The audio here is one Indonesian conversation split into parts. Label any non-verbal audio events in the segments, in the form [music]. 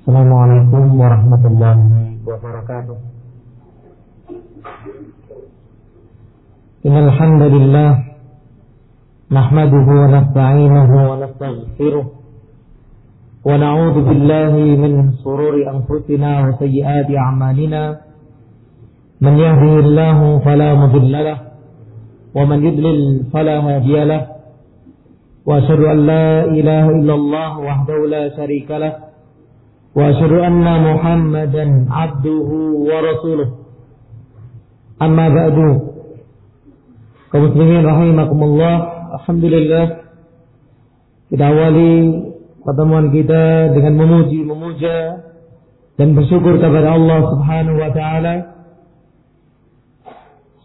السلام عليكم ورحمة الله وبركاته إن الحمد لله نحمده ونستعينه ونستغفره ونعوذ بالله من شرور أنفسنا وسيئات أعمالنا من يهدي الله فلا مضل له ومن يضلل فلا هادي له وأشهد أن لا إله إلا الله وحده لا شريك له وأشهد أن محمدا عبده ورسوله أما بعد kaum muslimin rahimakumullah alhamdulillah kita awali pertemuan kita dengan memuji memuja dan bersyukur kepada Allah Subhanahu wa taala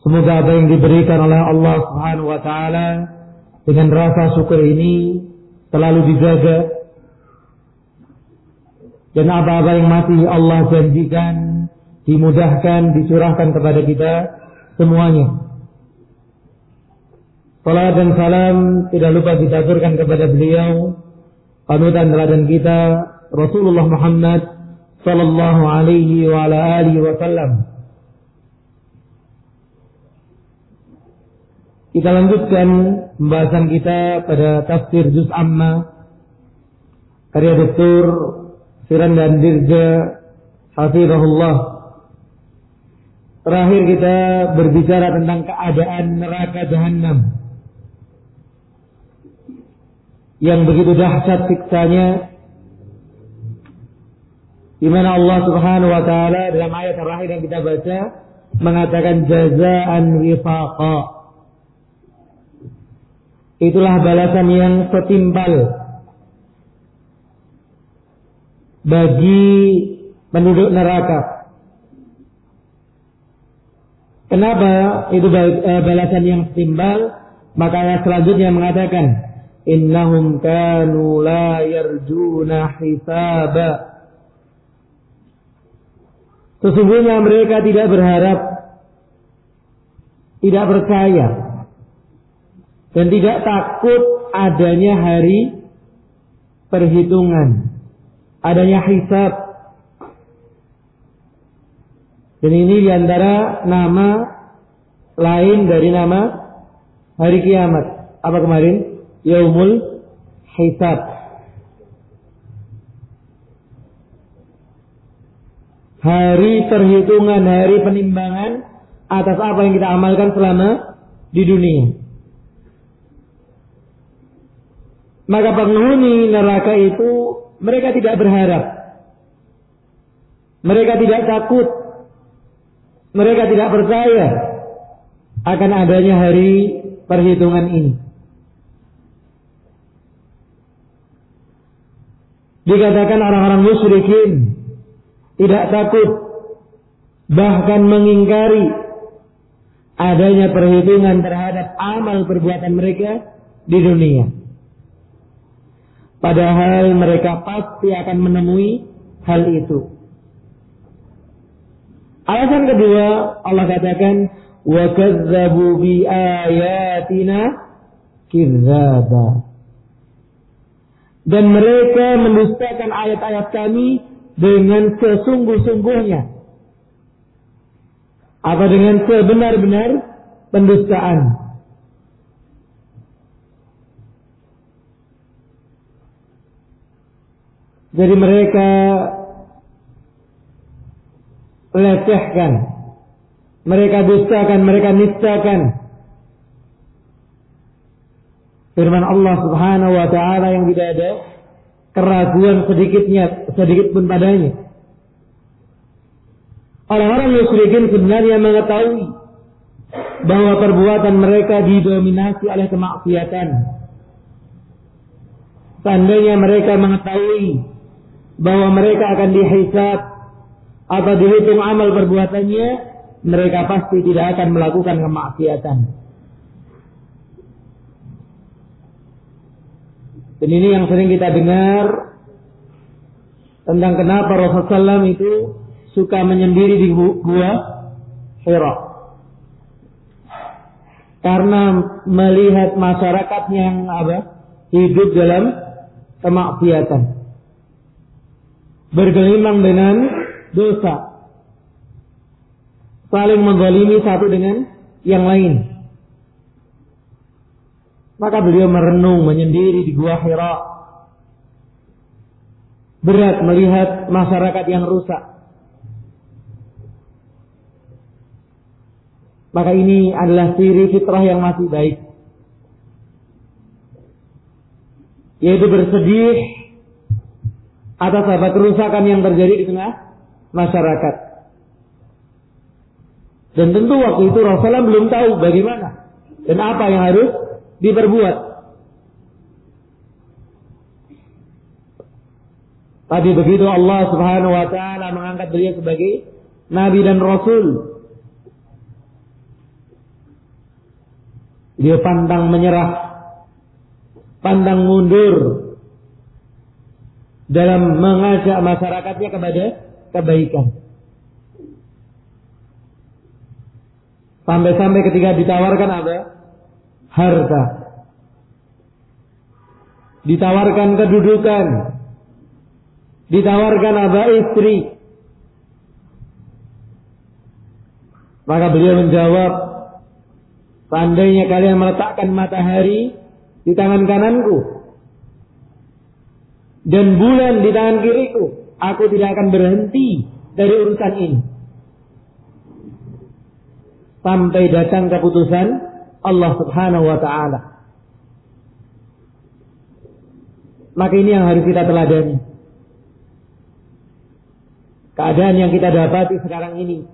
semoga apa yang diberikan oleh Allah Subhanahu wa taala dengan rasa syukur ini selalu dijaga dan apa-apa yang masih Allah janjikan dimudahkan dicurahkan kepada kita semuanya Salam dan salam tidak lupa ditaturkan kepada beliau panutan teladan kita Rasulullah Muhammad sallallahu alaihi wa ala alihi wasallam. Kita lanjutkan pembahasan kita pada tafsir juz amma karya Dr. Siran dan Dirja Hafizahullah. Terakhir kita berbicara tentang keadaan neraka jahanam yang begitu dahsyat siksanya di mana Allah Subhanahu wa taala dalam ayat terakhir yang kita baca mengatakan jazaan wifaqa. Itulah balasan yang setimpal bagi penduduk neraka. Kenapa? Itu balasan yang setimpal maka ayat selanjutnya mengatakan innahum kanu la yarjuna hisaba. Sesungguhnya mereka tidak berharap tidak percaya dan tidak takut adanya hari perhitungan adanya hisab dan ini di antara nama lain dari nama hari kiamat apa kemarin yaumul hisab. Hari perhitungan, hari penimbangan atas apa yang kita amalkan selama di dunia. Maka penghuni neraka itu mereka tidak berharap. Mereka tidak takut. Mereka tidak percaya akan adanya hari perhitungan ini. Dikatakan orang-orang musyrikin tidak takut bahkan mengingkari adanya perhitungan terhadap amal perbuatan mereka di dunia. Padahal mereka pasti akan menemui hal itu. Alasan kedua Allah katakan wa kadzabu bi ayatina kidzaba dan mereka mendustakan ayat-ayat kami dengan sesungguh-sungguhnya. Apa dengan sebenar-benar pendustaan. Jadi mereka lecehkan, mereka dustakan, mereka nistakan firman Allah Subhanahu wa taala yang tidak ada keraguan sedikitnya sedikit pun padanya. Orang-orang musyrikin sebenarnya mengetahui bahwa perbuatan mereka didominasi oleh kemaksiatan. Seandainya mereka mengetahui bahwa mereka akan dihisab atau dihitung amal perbuatannya, mereka pasti tidak akan melakukan kemaksiatan. Dan ini yang sering kita dengar tentang kenapa Rasulullah SAW itu suka menyendiri di gua Hira. Karena melihat masyarakat yang apa hidup dalam kemaksiatan. Bergelimang dengan dosa. Saling menzalimi satu dengan yang lain. Maka beliau merenung menyendiri di gua Hira. Berat melihat masyarakat yang rusak. Maka ini adalah ciri fitrah yang masih baik. Yaitu bersedih atas apa kerusakan yang terjadi di tengah masyarakat. Dan tentu waktu itu Rasulullah belum tahu bagaimana dan apa yang harus diperbuat. Tapi begitu Allah Subhanahu wa taala mengangkat beliau sebagai nabi dan rasul. Dia pandang menyerah, pandang mundur dalam mengajak masyarakatnya kepada kebaikan. Sampai-sampai ketika ditawarkan apa? Harta. Ditawarkan kedudukan. Ditawarkan apa? Istri. Maka beliau menjawab, Seandainya kalian meletakkan matahari di tangan kananku dan bulan di tangan kiriku, aku tidak akan berhenti dari urusan ini sampai datang keputusan Allah Subhanahu wa taala. Maka ini yang harus kita teladani. Keadaan yang kita dapati sekarang ini.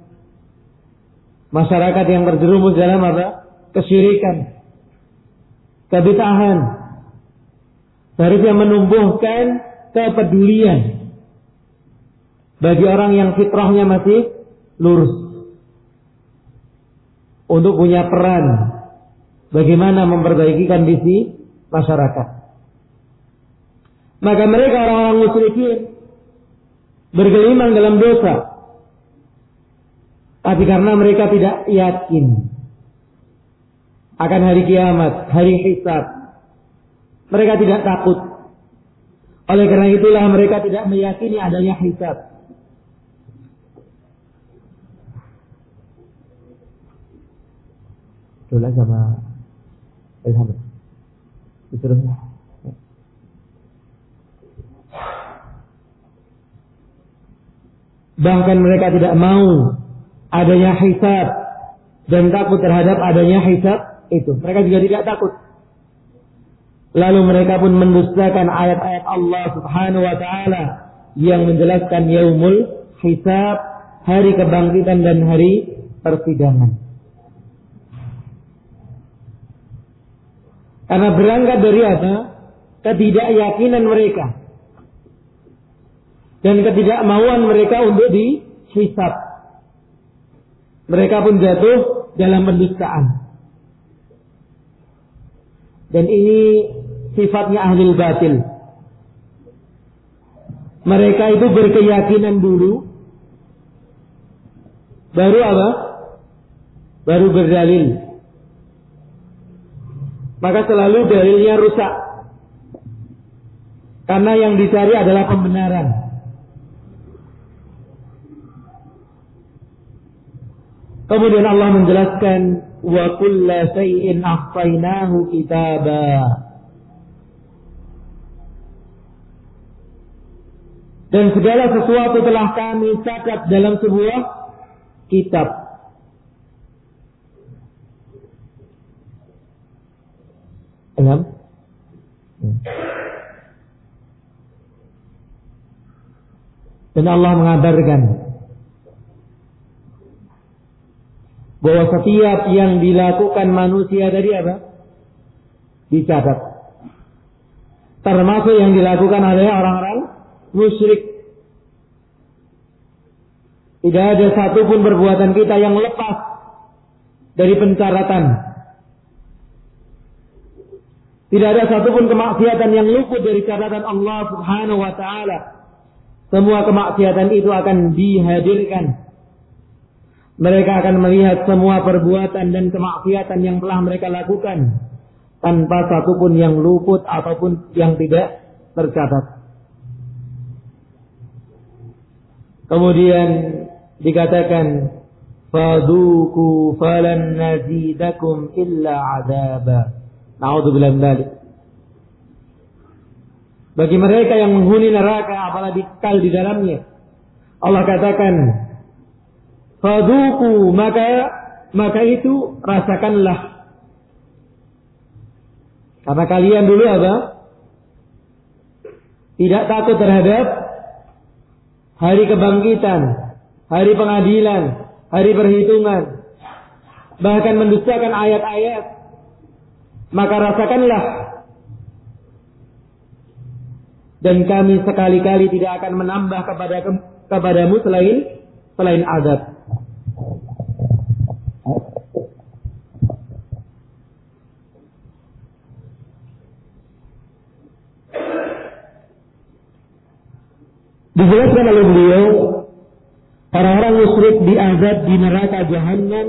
Masyarakat yang terjerumus dalam apa? Kesyirikan. Kebitahan. Seharusnya menumbuhkan kepedulian. Bagi orang yang fitrahnya masih lurus untuk punya peran bagaimana memperbaiki kondisi masyarakat. Maka mereka orang-orang musyrikin bergelimang dalam dosa. Tapi karena mereka tidak yakin akan hari kiamat, hari hisab, mereka tidak takut. Oleh karena itulah mereka tidak meyakini adanya hisab. Dulu sama Ilham. Disuruh. Bahkan mereka tidak mau adanya hisab dan takut terhadap adanya hisab itu. Mereka juga tidak takut. Lalu mereka pun mendustakan ayat-ayat Allah Subhanahu wa taala yang menjelaskan yaumul hisab, hari kebangkitan dan hari persidangan. Karena berangkat dari apa? Ketidakyakinan mereka. Dan ketidakmauan mereka untuk dihisap. Mereka pun jatuh dalam pendustaan. Dan ini sifatnya ahli batil. Mereka itu berkeyakinan dulu. Baru apa? Baru berdalil maka selalu dalilnya rusak. Karena yang dicari adalah pembenaran. Kemudian Allah menjelaskan wa kulla shay'in ahsaynahu. Dan segala sesuatu telah kami catat dalam sebuah kitab. Enam. Dan Allah mengabarkan bahwa setiap yang dilakukan manusia dari apa? Dicatat. Termasuk yang dilakukan oleh orang-orang musyrik. Tidak ada satupun perbuatan kita yang lepas dari pencatatan tidak ada satupun kemaksiatan yang luput dari catatan Allah Subhanahu wa taala. Semua kemaksiatan itu akan dihadirkan. Mereka akan melihat semua perbuatan dan kemaksiatan yang telah mereka lakukan tanpa satupun yang luput ataupun yang tidak tercatat. Kemudian dikatakan faduku falan nazidakum illa min dzalik. Bagi mereka yang menghuni neraka apalagi kekal di dalamnya. Allah katakan, "Faduku maka maka itu rasakanlah." Karena kalian dulu apa? Tidak takut terhadap hari kebangkitan, hari pengadilan, hari perhitungan, bahkan mendustakan ayat-ayat, maka rasakanlah dan kami sekali-kali tidak akan menambah kepada kepadamu selain selain azab. Dijelaskan oleh beliau orang-orang musyrik diazab di neraka jahanam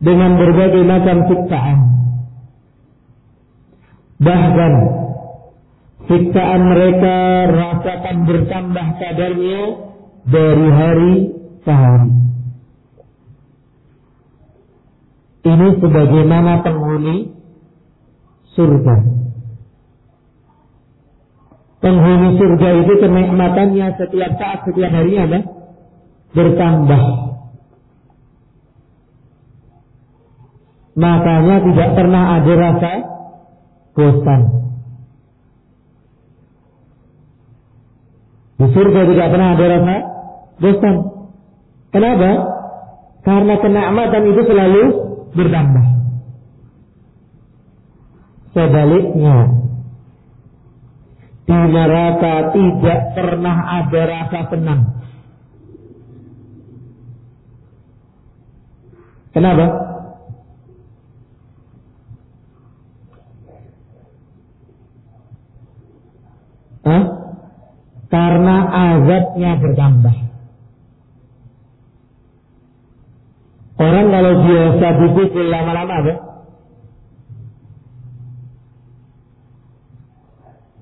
dengan berbagai macam siksaan. Bahkan siksaan mereka rasakan bertambah kadarnya dari hari ke hari. Ini sebagaimana penghuni surga. Penghuni surga itu kenikmatannya setiap saat, setiap hari ada bertambah. Makanya tidak pernah ada rasa bosan. Di surga tidak pernah ada rasa bosan. Kenapa? Karena kenikmatan itu selalu bertambah. Sebaliknya, di neraka tidak pernah ada rasa senang. Kenapa? Hah? karena azabnya bertambah. Orang kalau biasa dipukul lama-lama apa?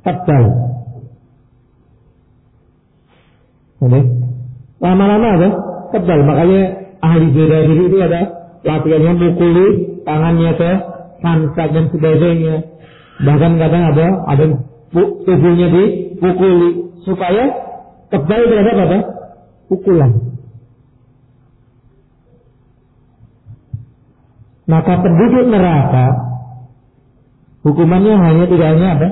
Tebal. Oke. Lama-lama apa? Tebal. Makanya ahli bela diri itu ada latihannya mukuli tangannya ke sansak dan sebagainya. Bahkan kadang ada ada tubuhnya dipukuli supaya kebal terhadap apa? Pukulan. Maka penduduk neraka hukumannya hanya tidak hanya apa?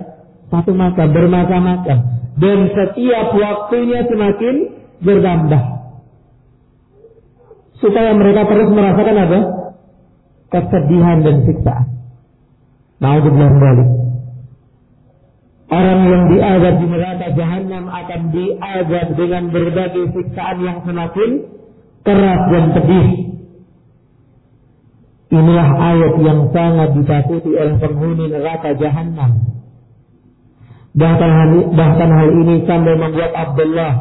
Satu masa bermacam-macam dan setiap waktunya semakin bertambah supaya mereka terus merasakan apa? kesedihan dan siksaan. Naudzubillah balik. Orang yang diazab di neraka jahanam akan diazab dengan berbagai siksaan yang semakin keras dan pedih. Inilah ayat yang sangat ditakuti oleh penghuni neraka jahanam. Bahkan hal, bahkan hal ini sampai membuat Abdullah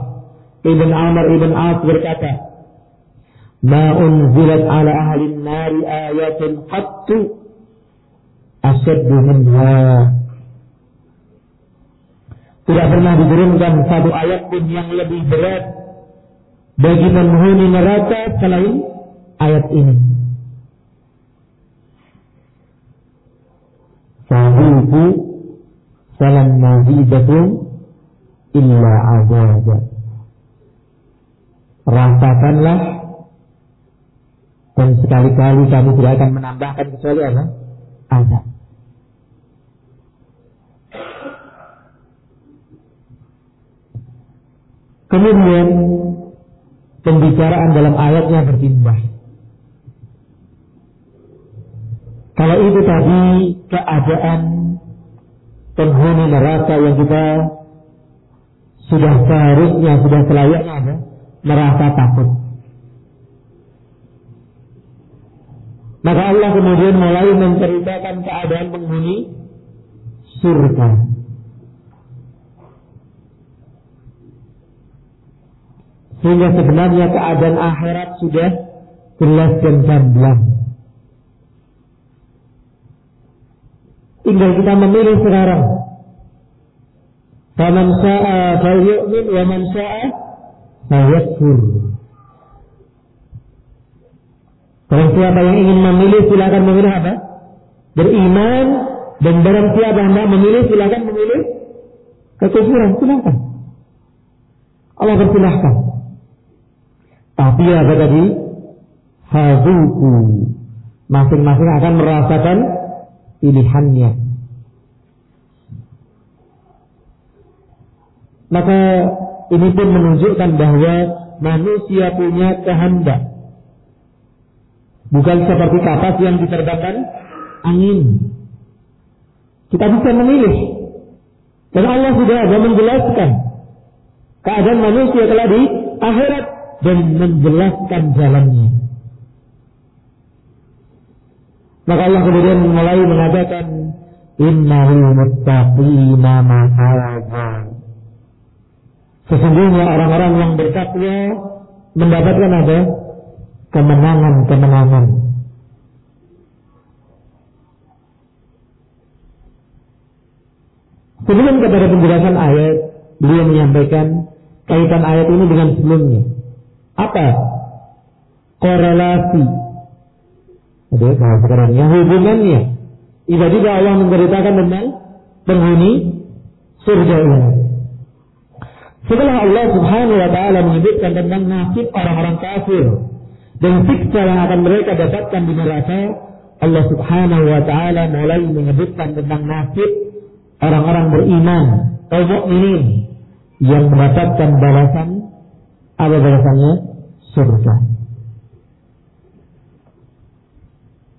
ibn Amr ibn As berkata, "Ma unzilat ala ahli nari ayatun qattu asyaddu minha." Tidak pernah diturunkan satu ayat pun yang lebih berat bagi penghuni neraka selain ayat ini. Fahuku salam mazidatum illa azab. Rasakanlah dan sekali-kali kamu tidak akan menambahkan kecuali apa? Azab. Kemudian pembicaraan dalam ayatnya bertimbah. Kalau itu tadi keadaan penghuni neraka yang kita sudah seharusnya, sudah selayaknya ada, merasa takut. Maka Allah kemudian mulai menceritakan keadaan penghuni surga. Sehingga sebenarnya keadaan akhirat sudah jelas dan gamblang. Tinggal kita memilih sekarang. Faman sya'a falyu'min wa man sya'a fayakfur. Barang siapa yang ingin memilih silakan memilih apa? Beriman dan barang siapa yang tidak memilih silakan memilih kekufuran silakan. Allah persilahkan. Tapi apa tadi? Hazuku. Masing-masing akan merasakan pilihannya. Maka ini pun menunjukkan bahwa manusia punya kehendak. Bukan seperti kapas yang diterbangkan angin. Kita bisa memilih. Dan Allah sudah ada menjelaskan keadaan manusia telah di akhirat dan menjelaskan jalannya. Maka Allah kemudian mulai mengatakan innahu muttaqina mafaza. Sesungguhnya orang-orang yang bertakwa mendapatkan apa? Kemenangan-kemenangan. Sebelum kepada penjelasan ayat, beliau menyampaikan kaitan ayat ini dengan sebelumnya. Apa? Korelasi. Bahasa kerennya hubungannya. Tiba-tiba Allah menceritakan tentang penghuni surga ini. Setelah Allah Subhanahu wa taala menyebutkan tentang nasib orang-orang kafir dan siksa yang akan mereka dapatkan di neraka, Allah Subhanahu wa taala mulai menyebutkan tentang nasib orang-orang beriman, kaum mukminin yang mendapatkan balasan apa balasannya? Surga.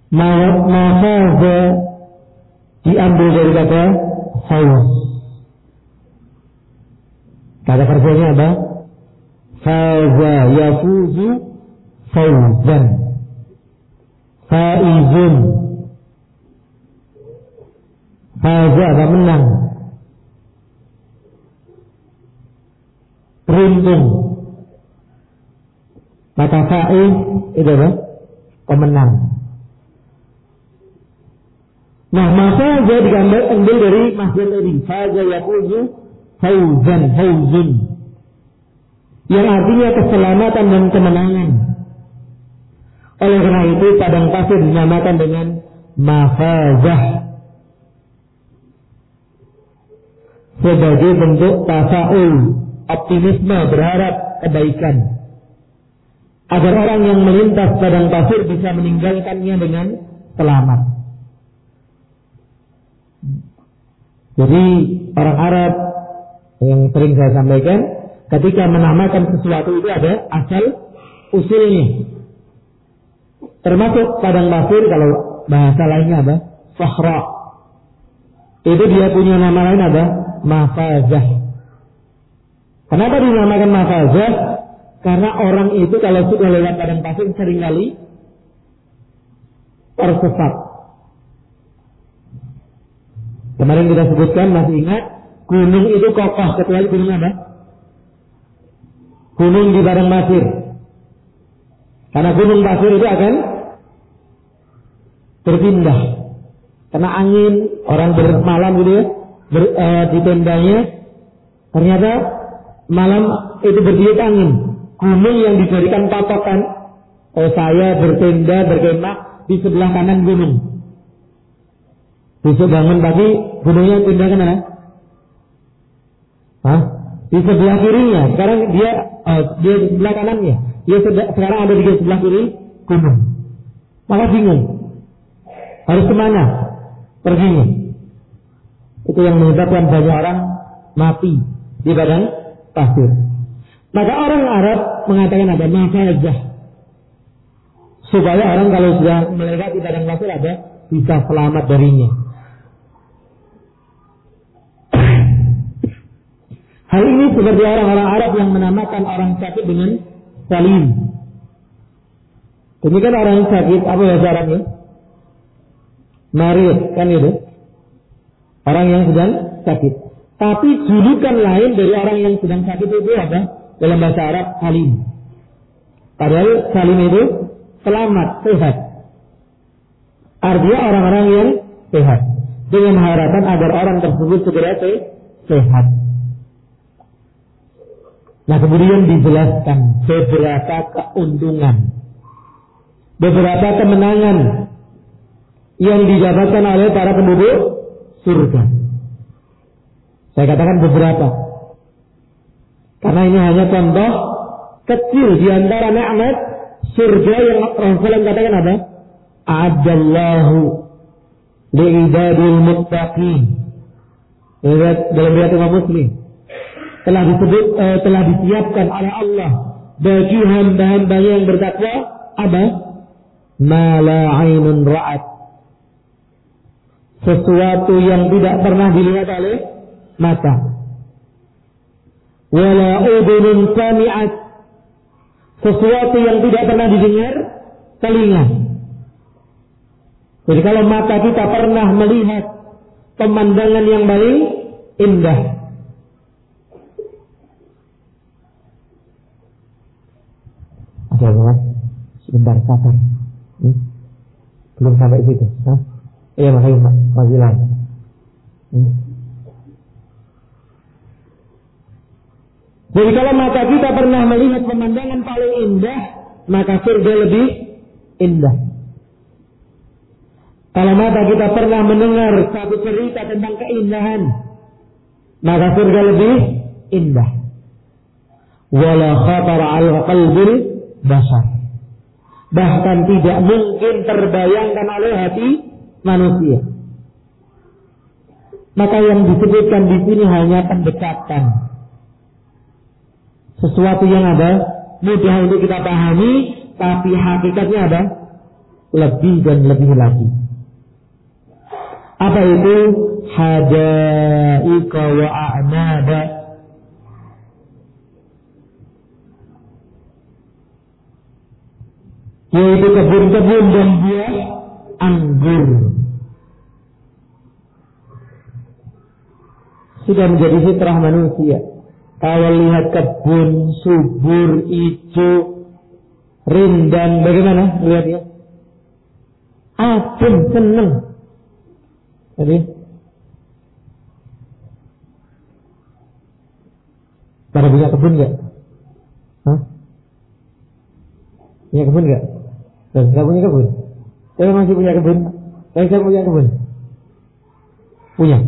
Maka diambil dari kata haus. Kata kerjanya apa? Faza yafuzu fawzan. Faizun. Faza apa menang. Beruntung. Maka faiz itu apa? Pemenang. Nah, maka dia digambar ambil dari masjid tadi. Faza yakuzu fauzan, fauzun. Yang artinya keselamatan dan kemenangan. Oleh karena itu padang pasir dinamakan dengan mafazah. Sebagai bentuk tafaul, optimisme, berharap kebaikan agar orang yang melintas padang pasir bisa meninggalkannya dengan selamat. Jadi orang Arab yang sering saya sampaikan, ketika menamakan sesuatu itu ada asal usulnya. Termasuk padang pasir kalau bahasa lainnya apa? Sahra. Itu dia punya nama lain apa? Mafazah. Kenapa dinamakan mafazah? Karena orang itu kalau sudah lewat padang pasir sering kali tersesat. Kemarin kita sebutkan masih ingat gunung itu kokoh kecuali gunung apa? Gunung di padang pasir. Karena gunung pasir itu akan berpindah. Karena angin orang bermalam gitu ya, ber, eh, di tendanya ternyata malam itu bertiup angin gunung yang dijadikan patokan. Oh saya bertenda berkemah di sebelah kanan gunung. Besok bangun pagi gunungnya pindah ke mana? Hah? Di sebelah kirinya. Sekarang dia oh, dia di sebelah kanannya. Dia sekarang ada di sebelah kiri gunung. Maka bingung. Harus ke mana? Perginya. Itu yang menyebabkan banyak orang mati di badan pasir. Maka orang Arab mengatakan apa? Mafazah. Supaya orang kalau sudah melewati padang pasir ada bisa selamat darinya. Hal ini seperti orang-orang Arab yang menamakan orang sakit dengan salim. Ini kan orang sakit, apa ya Arabnya? Marid, kan itu? Orang yang sedang sakit. Tapi julukan lain dari orang yang sedang sakit itu apa? dalam bahasa Arab salim. Padahal salim itu selamat, sehat. Artinya orang-orang yang sehat. Dengan harapan agar orang tersebut segera sehat. Nah kemudian dijelaskan beberapa keuntungan, beberapa kemenangan yang didapatkan oleh para penduduk surga. Saya katakan beberapa. Karena ini hanya contoh kecil di antara nikmat surga yang Rasulullah katakan apa? Adallahu li'ibadil muttaqin. Dalam riwayat Imam Muslim telah disebut eh, telah disiapkan oleh Allah bagi hamba-hamba yang bertakwa apa? Mala ainun ra'at. Sesuatu yang tidak pernah dilihat oleh mata. Wala udunun sami'at. Sesuatu yang tidak pernah didengar telinga. Jadi kalau mata kita pernah melihat pemandangan yang paling indah, Ada yang Sebentar, sabar. Hmm? Belum sampai situ. Hah? Iya, makanya masih lain. Hmm? Jadi kalau mata kita pernah melihat pemandangan paling indah, maka surga lebih indah. Kalau mata kita pernah mendengar satu cerita tentang keindahan, maka surga lebih indah. Wala khatar al qalbil basar. Bahkan tidak mungkin terbayangkan oleh hati manusia. Maka yang disebutkan di sini hanya pendekatan. Sesuatu yang ada mudah untuk kita pahami, tapi hakikatnya ada lebih dan lebih lagi. Apa itu? Hadaika wa a'nada yaitu kebun-kebun dan buah anggur. Sudah menjadi fitrah manusia. Kalau lihat kebun subur, hijau, rindang, bagaimana lihatnya? Adem, seneng. Jadi, pada punya kebun nggak? Hah? Punya kebun nggak? Dan nggak punya kebun. Saya masih punya kebun. Saya saya punya kebun. Punya.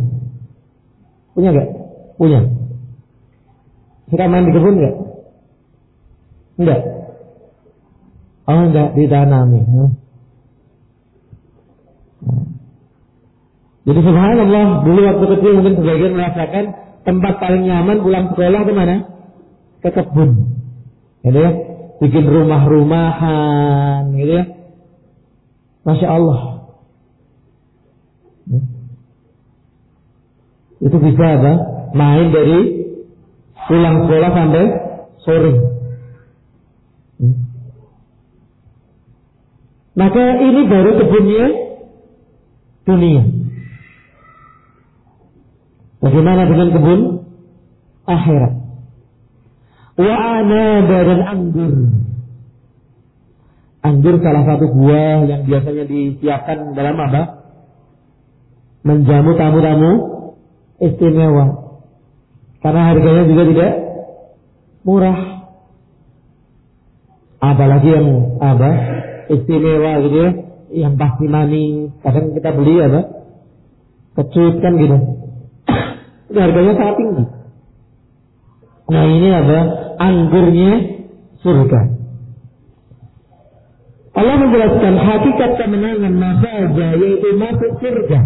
Punya nggak? Punya. Suka main di kebun nggak? Enggak. Oh enggak ditanami. Hmm. Jadi subhanallah dulu waktu kecil mungkin sebagian merasakan tempat paling nyaman pulang sekolah ke mana? Ke kebun. Gitu ya bikin rumah-rumahan gitu ya. Masya Allah. Hmm. Itu bisa apa? Main dari pulang sekolah sampai sore. Hmm. Maka ini baru kebunnya dunia. Bagaimana dengan kebun akhirat? Wa anaba dan anggur. Anggur salah satu buah yang biasanya disiapkan dalam apa? Menjamu tamu-tamu istimewa. Karena harganya juga tidak murah. Apalagi yang apa? Istimewa gitu ya. Yang pasti manis. Kadang kita beli apa? Kecut kan gitu. [coughs] Itu harganya sangat tinggi. Nah ini apa? Anggurnya surga. Allah menjelaskan hakikat kemenangan mafaza yaitu masuk surga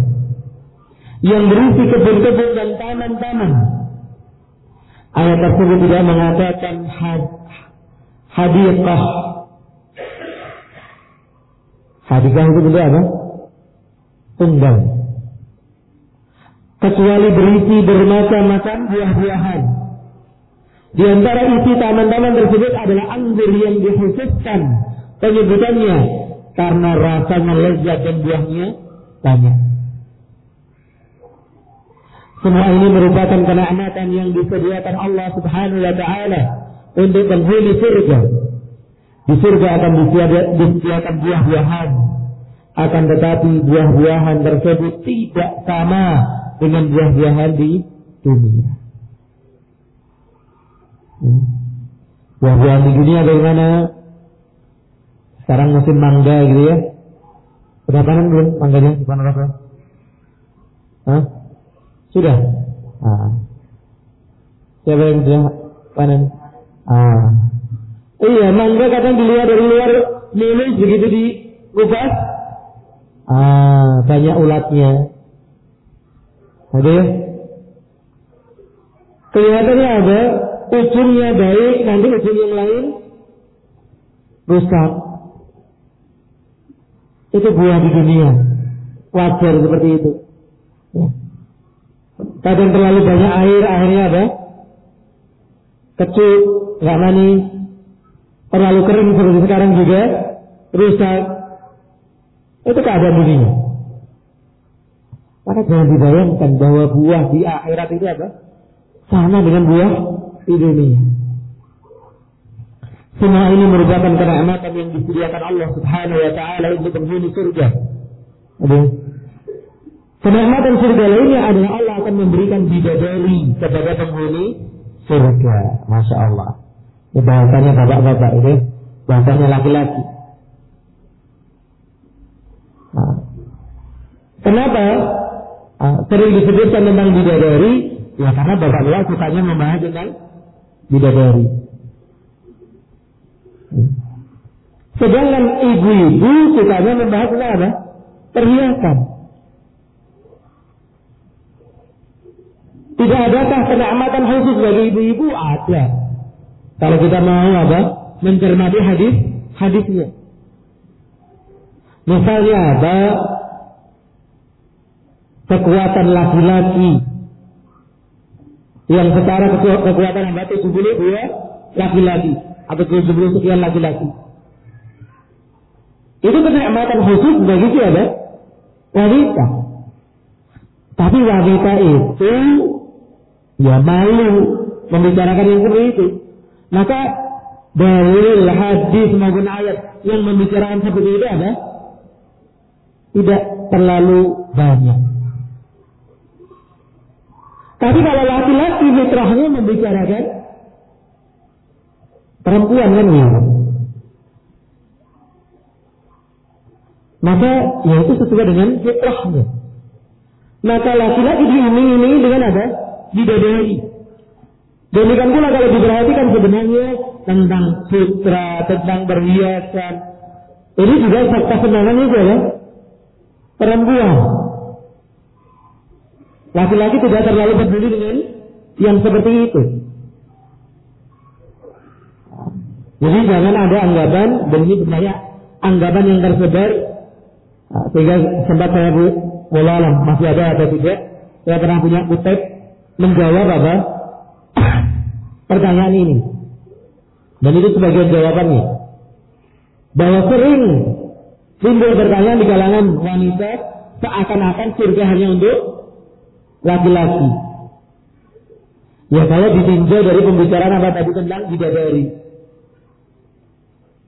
yang berisi kebun-kebun dan taman-taman. Ayat tersebut tidak mengatakan had, hadiqah. Hadiqah itu benda apa? Tunggal. Kecuali berisi bermacam-macam buah-buahan di antara isi taman-taman tersebut adalah anggur yang dikhususkan penyebutannya karena rasanya lezat dan buahnya banyak. Semua ini merupakan kenikmatan yang disediakan Allah Subhanahu wa taala untuk penghuni surga. Di surga akan disediakan buah-buahan. Akan tetapi buah-buahan tersebut tidak sama dengan buah-buahan di dunia. Buah-buahan di dunia bagaimana? Sekarang musim mangga gitu ya. Sudah panen belum mangganya? Panen apa? Hah? Sudah? Ah. Siapa yang sudah panen? Ah. Iya, mangga kadang dilihat dari luar mulus begitu di kupas. Ah, banyak ulatnya. Ada ya? Kelihatannya ada, ujungnya baik, nanti ujung yang lain rusak. Itu buah di dunia. Wajar seperti itu. Ya. Kadang terlalu banyak air, akhirnya apa? Kecut, nggak manis. Terlalu kering seperti sekarang juga, rusak. Itu keadaan dunia. Maka jangan dibayangkan bahwa buah di akhirat itu apa? Sama dengan buah di dunia. Semua ini merupakan kenikmatan yang disediakan Allah Subhanahu wa taala untuk penghuni surga. Kenikmatan surga lainnya adalah Allah akan memberikan bidadari kepada penghuni surga. Masya Allah. Bahasanya bapak-bapak ini. Bahasanya laki-laki. Nah. Kenapa uh, sering disebutkan tentang bidadari? Ya karena bapak-bapak sukanya membahas tentang bidadari. Sedangkan ibu-ibu sukanya membahas apa? Perhiasan. Tidak adakah kenikmatan khusus bagi ibu-ibu? Ada. Kalau kita mau apa? Mencermati hadis hadisnya. Misalnya ada kekuatan laki-laki yang secara kekuatan yang batin sebelum dua laki-laki atau sebelum sekian laki-laki. Itu kenikmatan khusus bagi siapa? Wanita. Tapi wanita itu ya malu membicarakan yang seperti itu. Maka dalil hadis maupun ayat yang membicarakan seperti itu ada tidak terlalu banyak. Tapi kalau laki-laki fitrahnya membicarakan perempuan kan ya. Maka ya itu sesuai dengan fitrahnya. Maka laki-laki diiming-imingi dengan apa? Bidadari. Demikian pula kalau diperhatikan sebenarnya tentang sutra, tentang berhiasan. Ini juga fakta kesenangan itu ya. Perempuan. Laki-laki tidak terlalu peduli dengan yang seperti itu. Jadi jangan ada anggapan, dan ini banyak anggapan yang tersebar Nah, sehingga sempat saya bu, alam masih ada atau tidak, saya pernah punya kutip menjawab apa [coughs] pertanyaan ini. Dan itu sebagian jawabannya. Bahwa sering timbul pertanyaan di kalangan wanita seakan-akan surga hanya untuk laki-laki. Ya kalau ditinjau dari pembicaraan apa tadi tentang bidadari.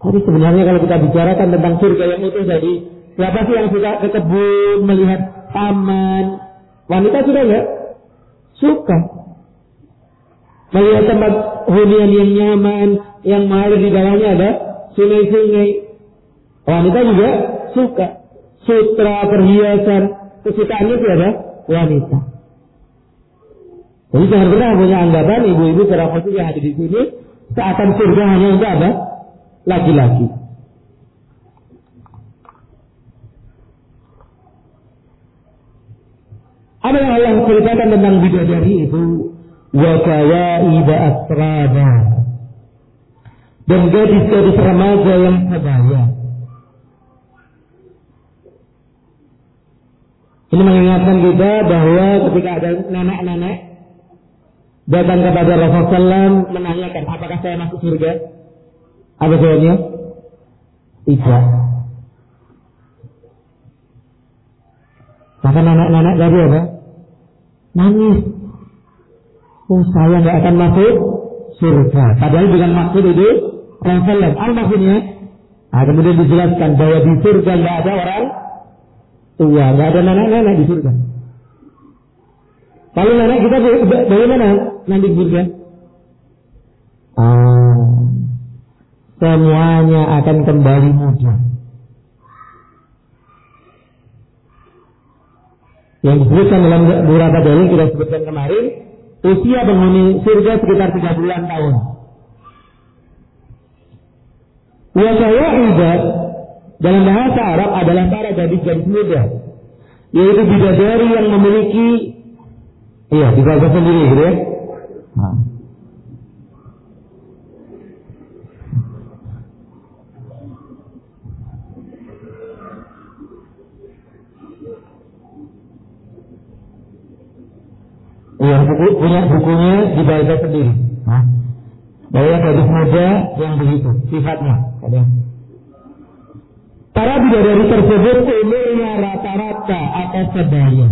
Tapi sebenarnya kalau kita bicarakan tentang surga yang utuh tadi, Siapa sih yang suka ke kebun, melihat taman? Wanita sudah enggak? Suka. Melihat tempat hunian yang nyaman, yang mengalir di bawahnya ada sungai-sungai. Wanita juga suka. Sutra, perhiasan, kesukaannya siapa? Wanita. Jadi jangan pernah punya anggapan ibu-ibu khusus yang ada di sini seakan surga hanya untuk apa? Laki-laki. Apa yang Allah ceritakan tentang bidadari itu? Wa kawaiba asraba. Dan gadis-gadis remaja yang sebaya. Ini mengingatkan kita bahwa ketika ada nenek-nenek datang kepada Rasulullah SAW menanyakan apakah saya masuk surga? Apa jawabnya? Tidak. Maka nenek-nenek tadi apa? nangis. Oh saya nggak akan masuk surga. Padahal dengan maksud itu Rasulullah. Apa maksudnya? Nah, kemudian dijelaskan bahwa di surga nggak ada orang tua, nggak ada nenek-nenek di surga. Kalau nenek kita bagaimana nanti di surga? Ah, semuanya akan kembali muda. Yang disebutkan dalam beberapa dalil kita sebutkan kemarin, usia penghuni surga sekitar 30 tahun. Wa ibadah dalam bahasa Arab adalah para gadis-gadis muda, yaitu bidadari yang memiliki, iya, dibaca sendiri gitu ya. Nah. Iya, buku, punya bukunya dibaca sendiri. Nah, bahwa gadis muda yang begitu sifatnya. Para bidadari tersebut umurnya rata-rata atau sebaya.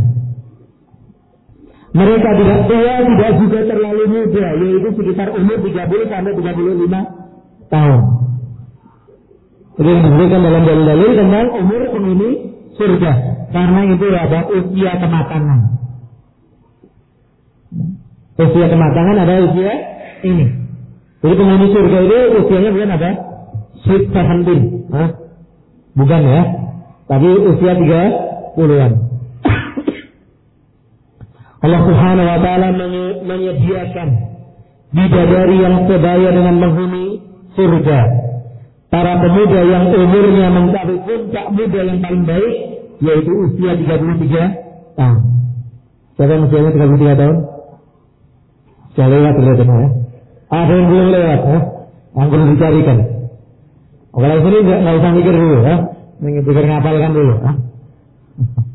Mereka tidak tua, tidak juga terlalu muda, yaitu sekitar umur 30 sampai 35 tahun. Jadi diberikan dalam dalil-dalil tentang umur penghuni surga. Karena itu ada usia kematangan. Usia kematangan ada usia ini. Jadi penghuni surga itu usianya bukan apa? Sweet? Bukan ya. Tapi usia tiga puluhan. Allah Subhanahu wa taala menyediakan bidadari yang sebaya dengan penghuni surga. Para pemuda yang umurnya mencapai puncak muda yang paling baik yaitu usia 33 tahun. Siapa yang usianya 33 tahun? Sudah lewat sudah ya. Ada yang belum lewat ya. Perlu dicarikan. Kalau sini nggak usah mikir dulu ya. Mikir ngapalkan dulu ya. [laughs]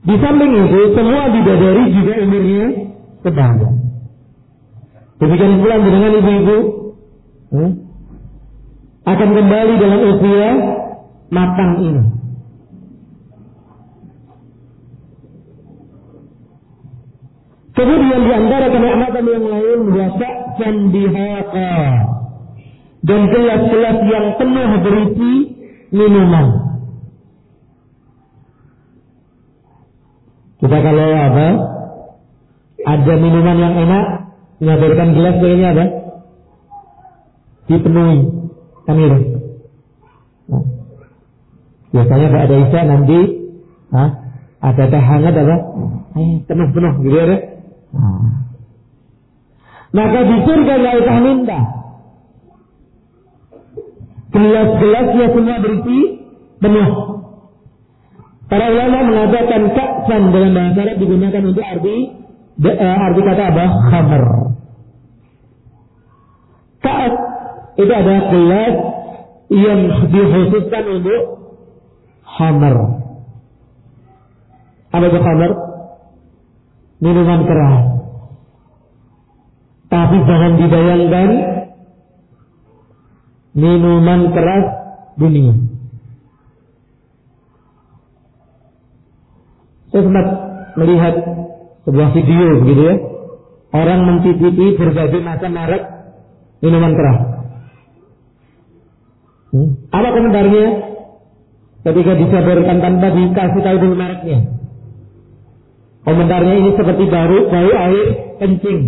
Di samping itu, semua bidadari juga umurnya sedang. Demikian pula dengan ibu-ibu hmm, akan kembali dalam usia matang ini. Kemudian di antara kenikmatan yang lain dan dihaqa dan gelas-gelas yang penuh berisi minuman. Kita kalau apa? Ada minuman yang enak, menyadarkan gelas kayaknya apa? Dipenuhi. Kan itu. Nah. Biasanya Pak ada Isya nanti, ha? ada teh hangat apa? Eh, penuh-penuh gitu ya. Hmm. Maka di surga nggak usah minta. Gelas-gelasnya semua berisi penuh. Para ulama mengatakan kaksan dalam bahasa Arab digunakan untuk arti de, uh, arti kata apa? Khamr. Ka'at itu adalah gelas yang dikhususkan untuk khamr. Apa itu khamr? minuman keras. Tapi jangan dibayangkan minuman keras dunia. Saya sempat melihat sebuah video begitu ya. Orang mencicipi berbagai macam merek minuman keras. Hmm? Apa komentarnya? Ketika disadarkan tanpa dikasih tahu dulu mereknya. Komentarnya ini seperti baru bau air kencing.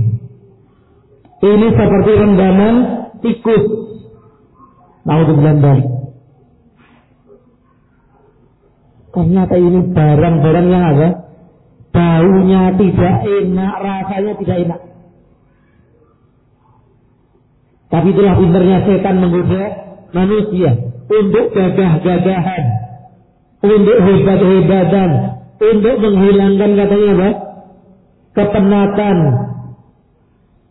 Ini seperti rendaman tikus. Naudzubillah balik. Ternyata ini barang-barang yang ada baunya tidak enak, rasanya tidak enak. Tapi itulah pinternya setan menggoda manusia untuk gagah-gagahan, untuk hebat-hebatan, untuk menghilangkan katanya apa? Kepenatan,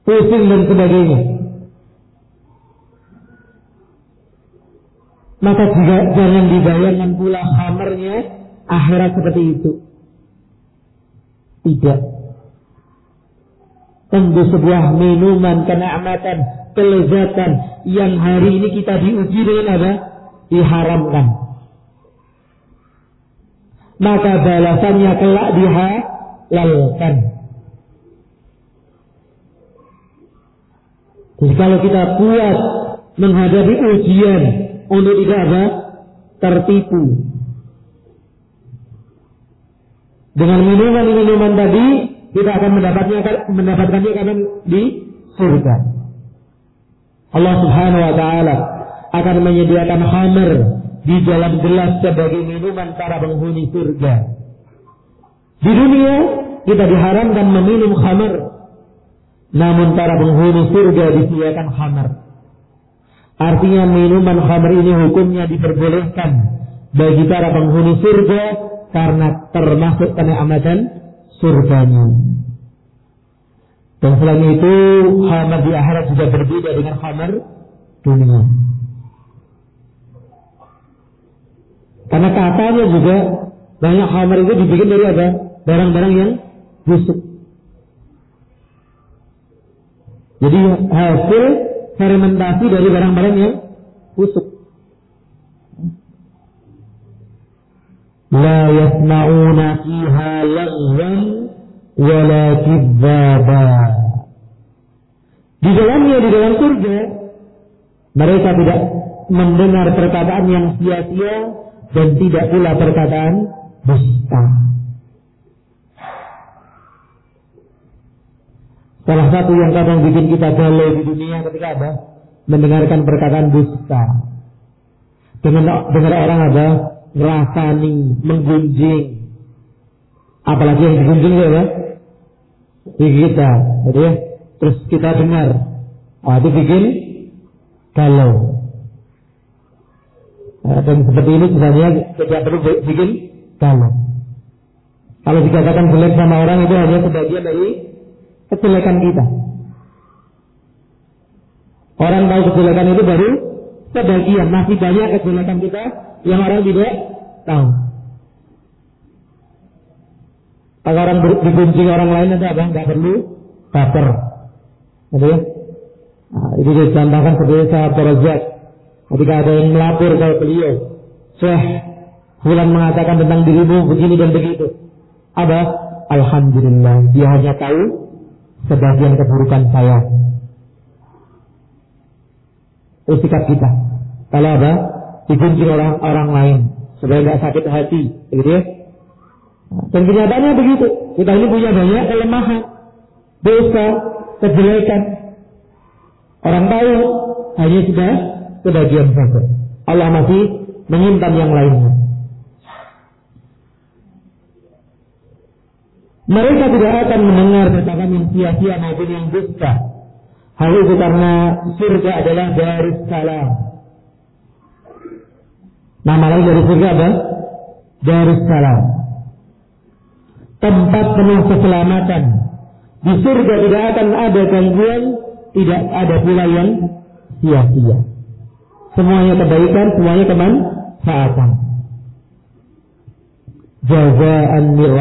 pusing dan sebagainya. Maka juga jangan dibayangkan pula hamernya akhirat seperti itu. Tidak. Tentu sebuah minuman kenikmatan, kelezatan yang hari ini kita diuji dengan apa? Diharamkan maka balasannya kelak dihalalkan. Jadi kalau kita kuat menghadapi ujian untuk tidak apa? tertipu. Dengan minuman-minuman tadi kita akan mendapatnya mendapatkannya karena di surga. Allah Subhanahu wa taala akan menyediakan khamr di dalam gelas sebagai minuman para penghuni surga. Di dunia kita diharamkan meminum khamr, namun para penghuni surga disediakan khamr. Artinya minuman khamr ini hukumnya diperbolehkan bagi para penghuni surga karena termasuk kenikmatan surganya. Dan selain itu, khamr di akhirat juga berbeda dengan khamr dunia. Karena katanya juga banyak khamr itu dibikin dari apa? Barang-barang yang busuk. Jadi hasil fermentasi dari barang-barang yang busuk. La yasma'una fiha lagwan wala kidzaba. Di dalamnya di dalam surga mereka tidak mendengar perkataan yang sia-sia dan tidak pula perkataan dusta. Salah satu yang kadang bikin kita galau di dunia ketika ada mendengarkan perkataan dusta. Dengan dengar orang apa? Ngerasani, menggunjing. Apalagi yang digunjing ya, di kita, jadi ya. Terus kita dengar, oh, itu bikin galau. Nah, dan seperti ini sebenarnya tidak perlu bikin galau. Kalau dikatakan jelek sama orang itu hanya sebagian dari kejelekan kita. Orang tahu kejelekan itu baru sebagian, masih banyak kejelekan kita yang orang tidak tahu. Kalau orang digunjing orang lain ada apa? Enggak perlu baper. Gitu ya? Nah, itu dicontohkan seperti sahabat Razak. Ketika ada yang melapor ke beliau, Syekh, Fulan mengatakan tentang dirimu begini dan begitu. Ada, Alhamdulillah, dia hanya tahu sebagian keburukan saya. Itu sikap kita. Kalau ada digunjing orang orang lain supaya nggak sakit hati, gitu ya. Dan kenyataannya begitu. Kita ini punya banyak kelemahan, dosa, kejelekan. Orang tahu hanya sudah sebagian saja. Allah masih menyimpan yang lainnya. Mereka tidak akan mendengar perkataan yang sia-sia maupun yang dusta. Hal itu karena surga adalah dari salam. Nama lain dari surga apa? Dari salam. Tempat penuh keselamatan. Di surga tidak akan ada gangguan, tidak ada pula yang sia-sia. Semuanya kebaikan, semuanya kemanfaatan. Jazaan min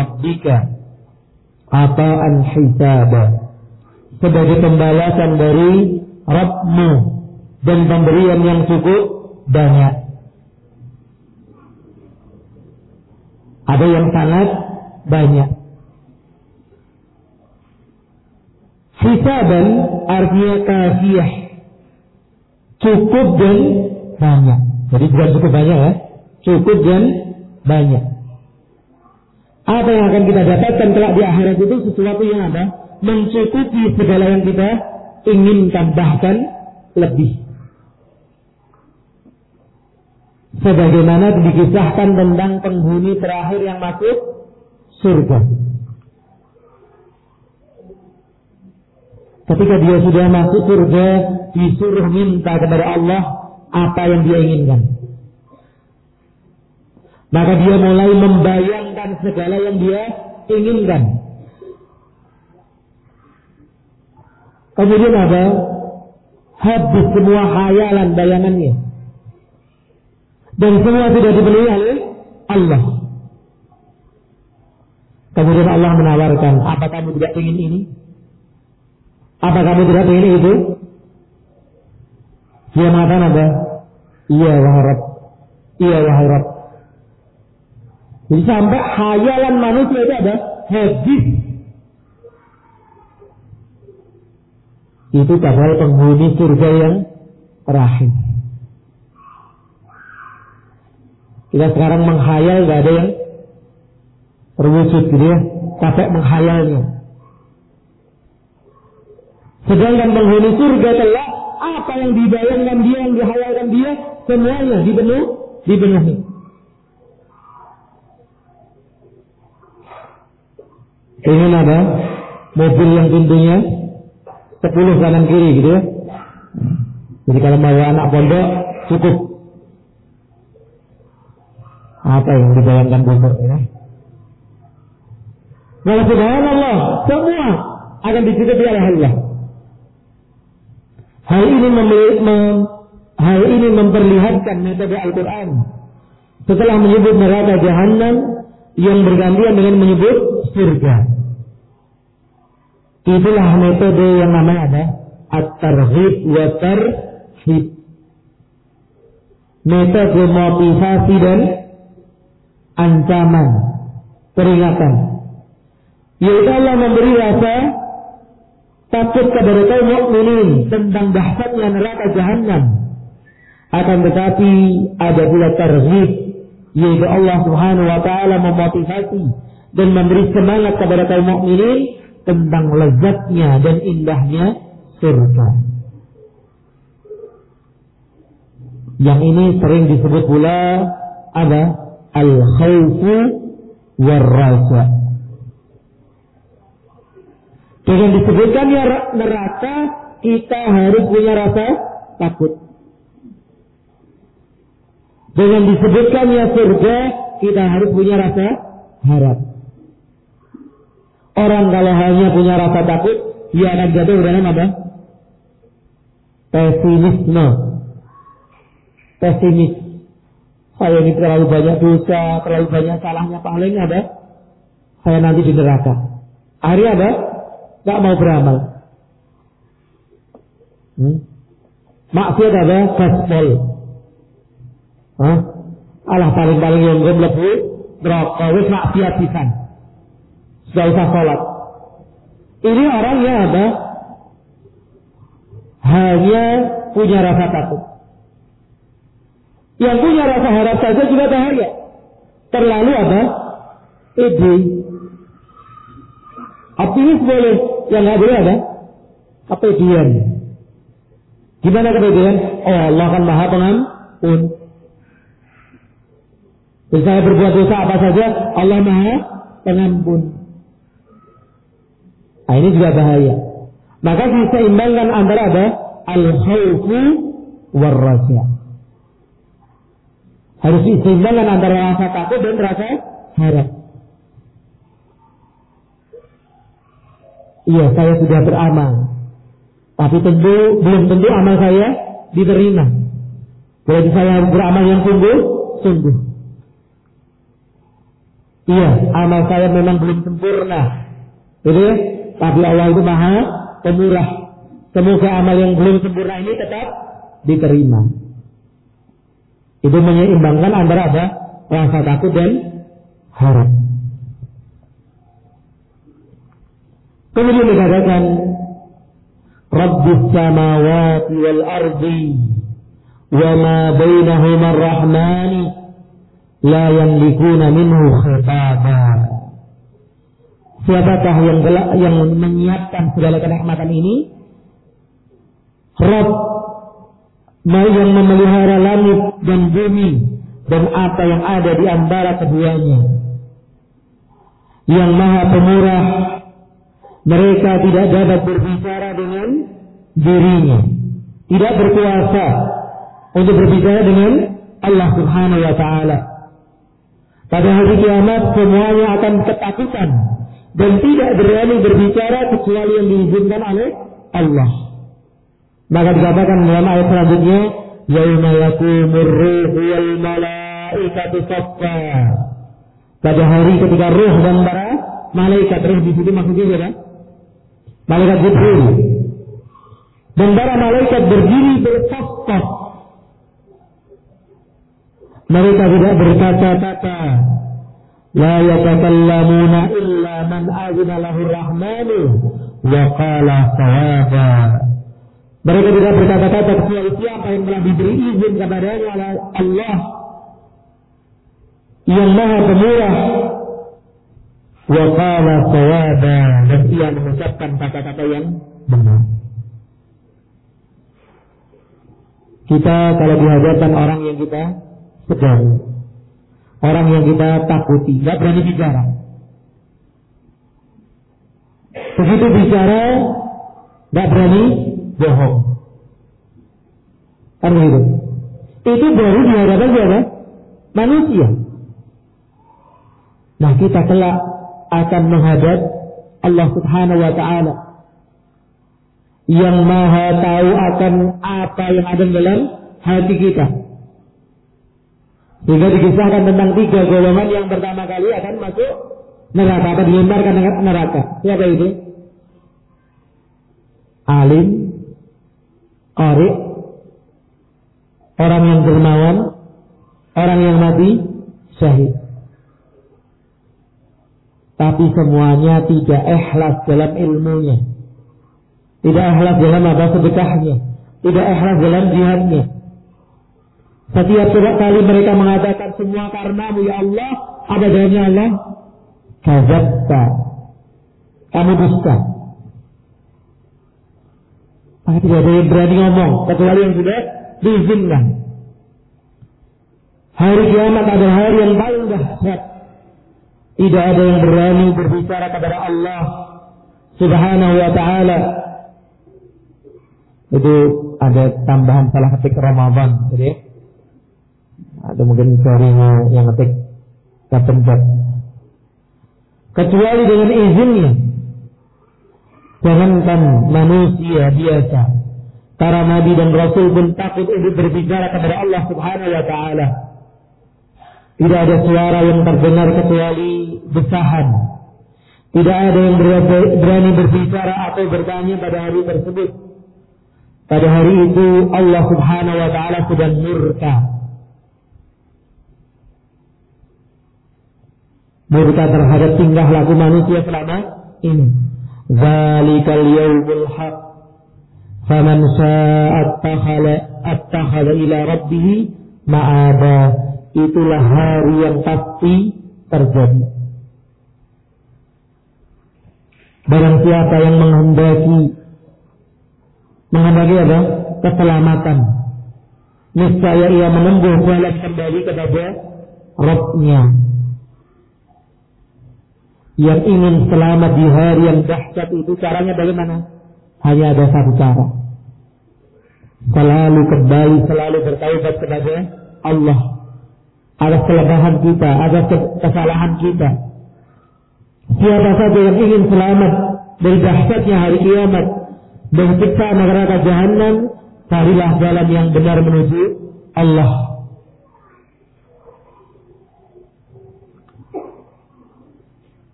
ata'an hisaba sebagai pembalasan dari Rabbmu dan pemberian yang cukup banyak. Ada yang sangat banyak. Hisaban artinya kafiyah. Cukup dan banyak. Jadi bukan cukup banyak ya. Cukup dan banyak. Apa yang akan kita dapatkan kelak di akhirat itu sesuatu yang apa? Mencukupi segala yang kita inginkan bahkan lebih. Sebagaimana dikisahkan tentang penghuni terakhir yang masuk surga. Ketika dia sudah masuk surga, disuruh minta kepada Allah apa yang dia inginkan. Maka dia mulai membayangkan segala yang dia inginkan. Kemudian apa? Habis semua hayalan bayangannya. Dan semua sudah dibeli oleh Allah. Kemudian Allah menawarkan, apa kamu tidak ingin ini? Apa kamu tidak ingin itu? Dia mengatakan apa? Iya wahai Rabb. Iya wahai Rabb. Jadi sampai hayalan manusia itu ada hadis. Itu padahal penghuni surga yang terakhir. Kita sekarang menghayal gak ada yang terwujud gitu ya. Capek menghayalnya. Sedangkan penghuni surga telah apa yang dibayangkan dia, yang dihayalkan dia, semuanya dipenuh, dipenuhi. Ingin ada mobil yang pintunya sepuluh kanan kiri gitu ya. Jadi kalau mau anak pondok cukup. Apa yang dibayangkan pondok ya? Malah subhanallah, semua akan dicukupi oleh Allah. Hal ini mem, hal ini memperlihatkan metode Al-Quran. Setelah menyebut neraka jahanam yang bergantian dengan menyebut surga. Itulah metode yang namanya ada at-tarhib wa tarhib. Metode motivasi dan ancaman, peringatan. Yaitu Allah memberi rasa takut kepada kaum mukminin tentang dahsyatnya neraka jahanam. Akan tetapi ada pula tarhib yaitu Allah Subhanahu wa taala memotivasi dan memberi semangat kepada kaum mukminin tentang lezatnya dan indahnya surga. Yang ini sering disebut pula ada al-khawfu war-raja. Dengan disebutkannya neraka, kita harus punya rasa takut. Dengan disebutkannya surga, kita harus punya rasa harap. Orang kalau hanya punya rasa takut, dia akan jatuh dalam apa? Pesimisme. Pesimis. Saya ini terlalu banyak dosa, terlalu banyak salahnya, paling ada. Saya nanti di neraka. Akhirnya ada Gak mau beramal. Hmm? Maksiat ada gaspol. Hah? Allah paling-paling yang gue melebu neraka wis maksiat pisan. Sudah usah sholat. Ini orang yang ada hanya punya rasa takut. Yang punya rasa harap saja juga bahaya. Terlalu apa? Ide. Optimis boleh, yang nggak boleh apa? Kepedean. Gimana kepedean? Oh Allah kan maha pengampun. Saya berbuat dosa apa saja, Allah maha pengampun. Nah ini juga bahaya. Maka diseimbangkan antara ada al-khawfu war -raja. Harus diseimbangkan antara rasa takut dan rasa harap. Iya, saya sudah beramal. Tapi tentu belum tentu amal saya diterima. Berarti saya beramal yang sungguh, sungguh. Iya, amal saya memang belum sempurna. Jadi, tapi Allah itu maha pemurah. Semoga amal yang belum sempurna ini tetap diterima. Itu menyeimbangkan antara apa? Rasa takut dan harap. Kemudian dikatakan Rabbus samawati wal ardi wa ma bainahuma ar-rahmani la yamlikuna minhu khitaba. Siapakah yang yang menyiapkan segala kenikmatan ini? Rabb yang memelihara langit dan bumi dan apa yang ada di antara keduanya. Yang maha pemurah mereka tidak dapat berbicara dengan dirinya. Tidak berkuasa untuk berbicara dengan Allah Subhanahu wa taala. Pada hari kiamat semuanya akan ketakutan dan tidak berani berbicara kecuali yang diizinkan oleh Allah. Maka dikatakan dalam ayat selanjutnya, "Yauma yaqumur wal malaikatu saffa." Pada hari ketika ruh dan para malaikat ruh di situ maksudnya apa? malaikat Jibril. Dan para malaikat berdiri bersaf Mereka tidak berkata-kata. لا يتكلمون إلا من أذن له الرحمن وقال صوابا. Mereka tidak berkata-kata kecuali siapa yang telah diberi izin kepadanya oleh Allah yang maha pemurah. Wa qala sawaba dan ia mengucapkan kata-kata yang benar. Kita kalau dihadapkan orang yang kita sedang orang yang kita takuti, nggak berani bicara. Begitu bicara, nggak berani bohong. Kan begitu. Itu baru dihadapkan siapa? Manusia. Nah kita kelak akan menghadap Allah Subhanahu wa taala yang maha tahu akan apa yang ada dalam hati kita. Sehingga dikisahkan tentang tiga golongan yang pertama kali akan masuk neraka atau dilemparkan neraka. Siapa itu? Alim, qari, orang yang dermawan, orang yang mati syahid. Tapi semuanya tidak ikhlas dalam ilmunya. Tidak ikhlas dalam apa sedekahnya. Tidak ikhlas dalam jihadnya. Setiap kali mereka mengatakan semua karenamu ya Allah, apa jawabnya Allah? Kazabta. Kamu dusta. Maka tidak ada yang berani ngomong kecuali yang sudah diizinkan. Hari kiamat adalah hari yang paling dahsyat. Tidak ada yang berani berbicara kepada Allah Subhanahu wa taala. Itu ada tambahan salah ketik Ramadan, jadi ya. Ada mungkin dari yang ketik kepencet. Kecuali dengan izinnya. Jangankan manusia biasa. Para nabi dan rasul pun takut untuk berbicara kepada Allah Subhanahu wa taala. Tidak ada suara yang terdengar kecuali besahan. Tidak ada yang berani berbicara atau bertanya pada hari tersebut. Pada hari itu Allah subhanahu wa ta'ala sedang murka. Murka terhadap tingkah laku manusia selama ini. Zalikal yawmul haq. Faman sya'at takhala ila rabbihi ma'abah itulah hari yang pasti terjadi. Barang siapa yang menghendaki menghendaki apa? Keselamatan. Niscaya ia menempuh jalan kembali kepada Rabbnya. Yang ingin selamat di hari yang dahsyat itu caranya bagaimana? Hanya ada satu cara. Selalu kembali, selalu bertaubat kepada Allah atas kelemahan kita, atas kesalahan kita. Siapa saja yang ingin selamat dari dahsyatnya hari kiamat dan siksa neraka jahanam, carilah jalan yang benar menuju Allah.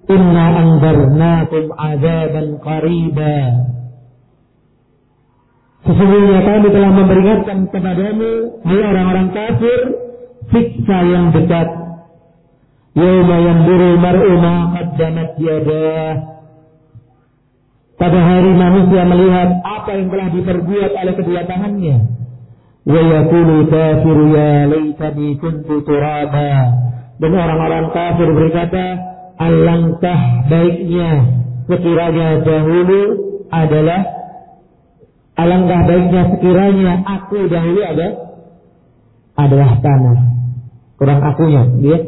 Inna anzarnakum azaban qariba. Sesungguhnya kami telah memperingatkan kepadamu, hai orang-orang kafir, siksa yang dekat. Yawma yanzuru mar'u ma qaddamat yadah. Pada hari manusia melihat apa yang telah diperbuat oleh kedua tangannya. Wa yaqulu kafiru ya laitani kuntu turaba. Dan orang-orang kafir berkata, alangkah baiknya sekiranya dahulu adalah alangkah baiknya sekiranya aku dahulu ada adalah tanah. Kurang akunya dia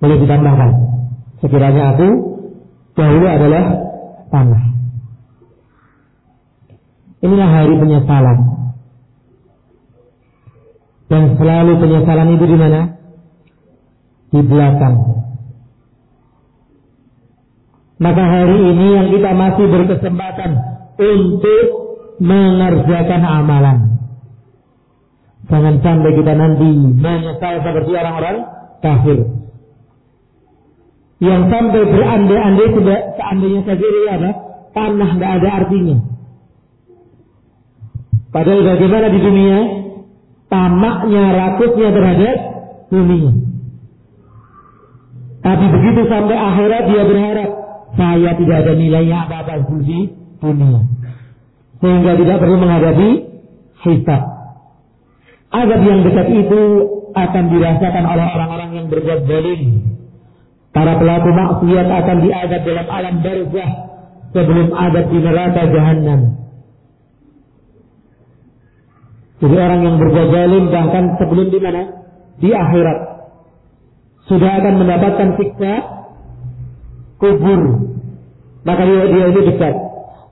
boleh ditambahkan. Sekiranya aku dahulu adalah tanah. Inilah hari penyesalan. Dan selalu penyesalan itu di mana di belakang maka hari ini yang kita masih berkesempatan untuk mengerjakan amalan Jangan sampai kita nanti menyesal seperti orang-orang kafir. Yang sampai berandai-andai sudah seandainya saja ini apa? Tanah tidak ada artinya. Padahal bagaimana di dunia tamaknya, rakusnya terhadap dunia. Tapi begitu sampai akhirat dia berharap saya tidak ada nilainya apa-apa di dunia. Sehingga tidak perlu menghadapi hisab. Azab yang dekat itu akan dirasakan oleh orang-orang yang berbuat zalim. Para pelaku maksiat akan diadab dalam alam barzah sebelum adab di neraka jahanam. Jadi orang yang berbuat zalim bahkan sebelum di mana? Di akhirat. Sudah akan mendapatkan siksa kubur. Maka dia, dia itu dekat.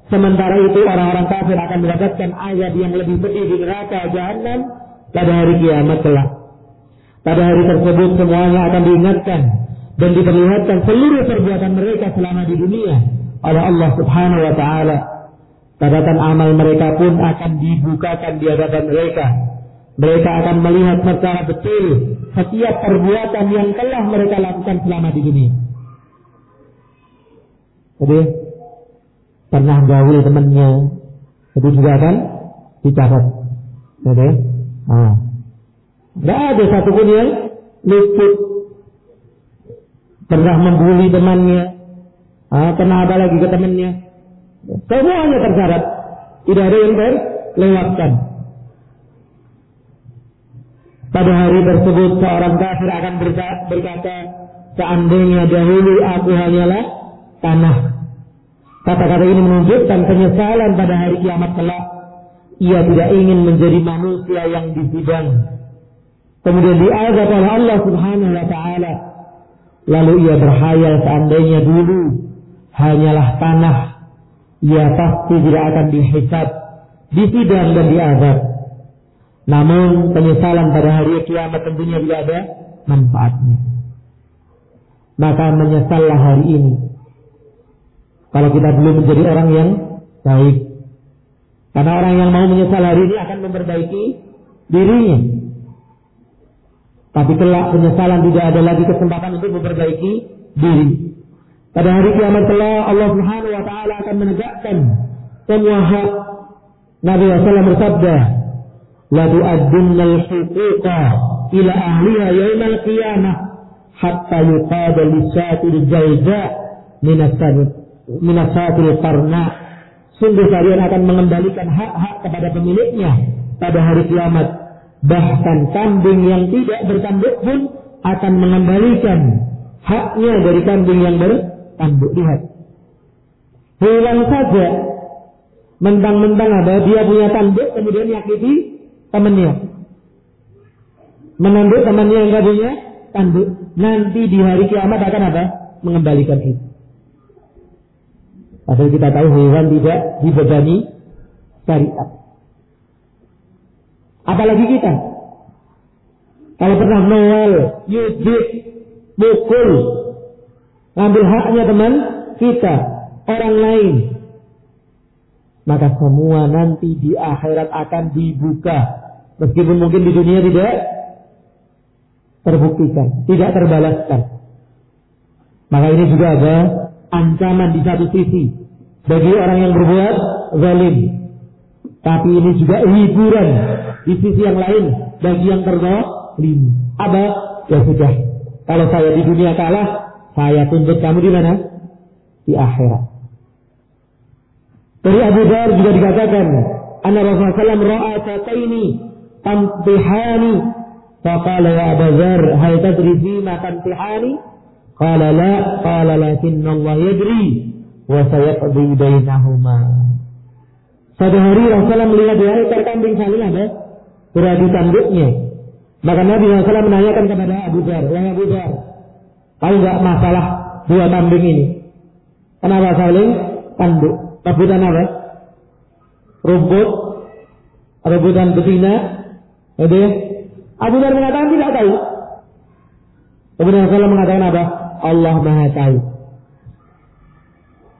Sementara itu orang-orang kafir akan mendapatkan ayat yang lebih pedih di neraka jahanam pada hari kiamat kelak. Pada hari tersebut semuanya akan diingatkan dan diperlihatkan seluruh perbuatan mereka selama di dunia oleh Allah Subhanahu wa taala. Catatan amal mereka pun akan dibukakan di hadapan mereka. Mereka akan melihat secara betul setiap perbuatan yang telah mereka lakukan selama di dunia. Jadi pernah gaul temannya, itu juga akan dicatat. Jadi, ah, tidak ada satupun yang luput pernah membuli temannya, ah, kena apa lagi ke temannya. Semuanya tercatat, tidak ada yang terlewatkan. Pada hari tersebut seorang kafir akan berkata, seandainya dahulu aku hanyalah tanah. Kata-kata ini menunjukkan penyesalan pada hari kiamat kelak. Ia tidak ingin menjadi manusia yang disidang Kemudian diazab oleh Allah Subhanahu wa taala. Lalu ia berhayal seandainya dulu hanyalah tanah, ia pasti tidak akan dihisab, disidang dan diazab. Namun penyesalan pada hari kiamat tentunya tidak ada manfaatnya. Maka menyesallah hari ini. Kalau kita belum menjadi orang yang baik. Karena orang yang mau menyesal hari ini akan memperbaiki dirinya. Tapi kelak penyesalan tidak ada lagi kesempatan untuk memperbaiki diri. Pada hari kiamat kelak Allah Subhanahu wa taala akan menegakkan semua hak Nabi SAW bersabda, "La tu'addunna al-huquqa ila ahliha yawm al-qiyamah hatta yuqada lisatil jawza min asatil qarna." Sungguh kalian akan mengembalikan hak-hak kepada pemiliknya pada hari kiamat Bahkan kambing yang tidak bertanduk pun akan mengembalikan haknya dari kambing yang bertanduk. Lihat. Hilang saja. Mentang-mentang ada dia punya tanduk kemudian nyakiti temannya. Menanduk temannya yang gak punya tanduk. Nanti di hari kiamat akan apa? Mengembalikan itu. Padahal kita tahu hewan tidak dibebani syariat. Apalagi kita. Kalau pernah Noel, yudit, mukul, ngambil haknya teman kita, orang lain. Maka semua nanti di akhirat akan dibuka. Meskipun mungkin di dunia tidak terbuktikan, tidak terbalaskan. Maka ini juga ada ancaman di satu sisi bagi orang yang berbuat zalim. Tapi ini juga hiburan di sisi yang lain bagi yang terzalim. Apa? Ya sudah. Kalau saya di dunia kalah, saya tuntut kamu di mana? Di akhirat. Dari Abu Dhar juga dikatakan, Anna Rasulullah SAW ra'a sataini tamtihani. Faqala ya Abu Dhar, hal tadri fima tamtihani? Qala la, qala lakinna Allah yadri. Wa sayaqdi bainahuma. Satu hari Rasulullah melihat dua ekor kambing saling ada beradu tanduknya. Maka Nabi SAW menanyakan kepada Abu Dhar, Wahai Abu Dhar, tahu nggak masalah dua kambing ini? Kenapa saling tanduk? Rebutan apa? Rumput, rebutan betina, ya? Abu Dhar mengatakan tidak tahu. Kemudian Rasulullah mengatakan apa? Allah Maha tahu.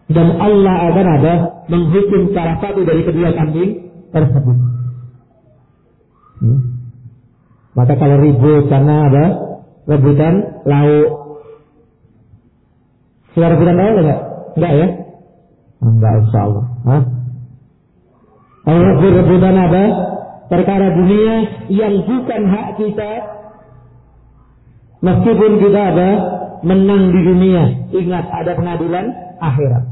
Dan Allah akan ada menghukum salah satu dari kedua kambing tersebut. Hmm? Maka kalau ribut karena ada rebutan lauk. Sudah rebutan lauk enggak? Enggak ya? Enggak insya Allah. Hah? Kalau rebut rebutan apa? Perkara dunia yang bukan hak kita. Meskipun kita ada menang di dunia. Ingat ada pengadilan akhirat.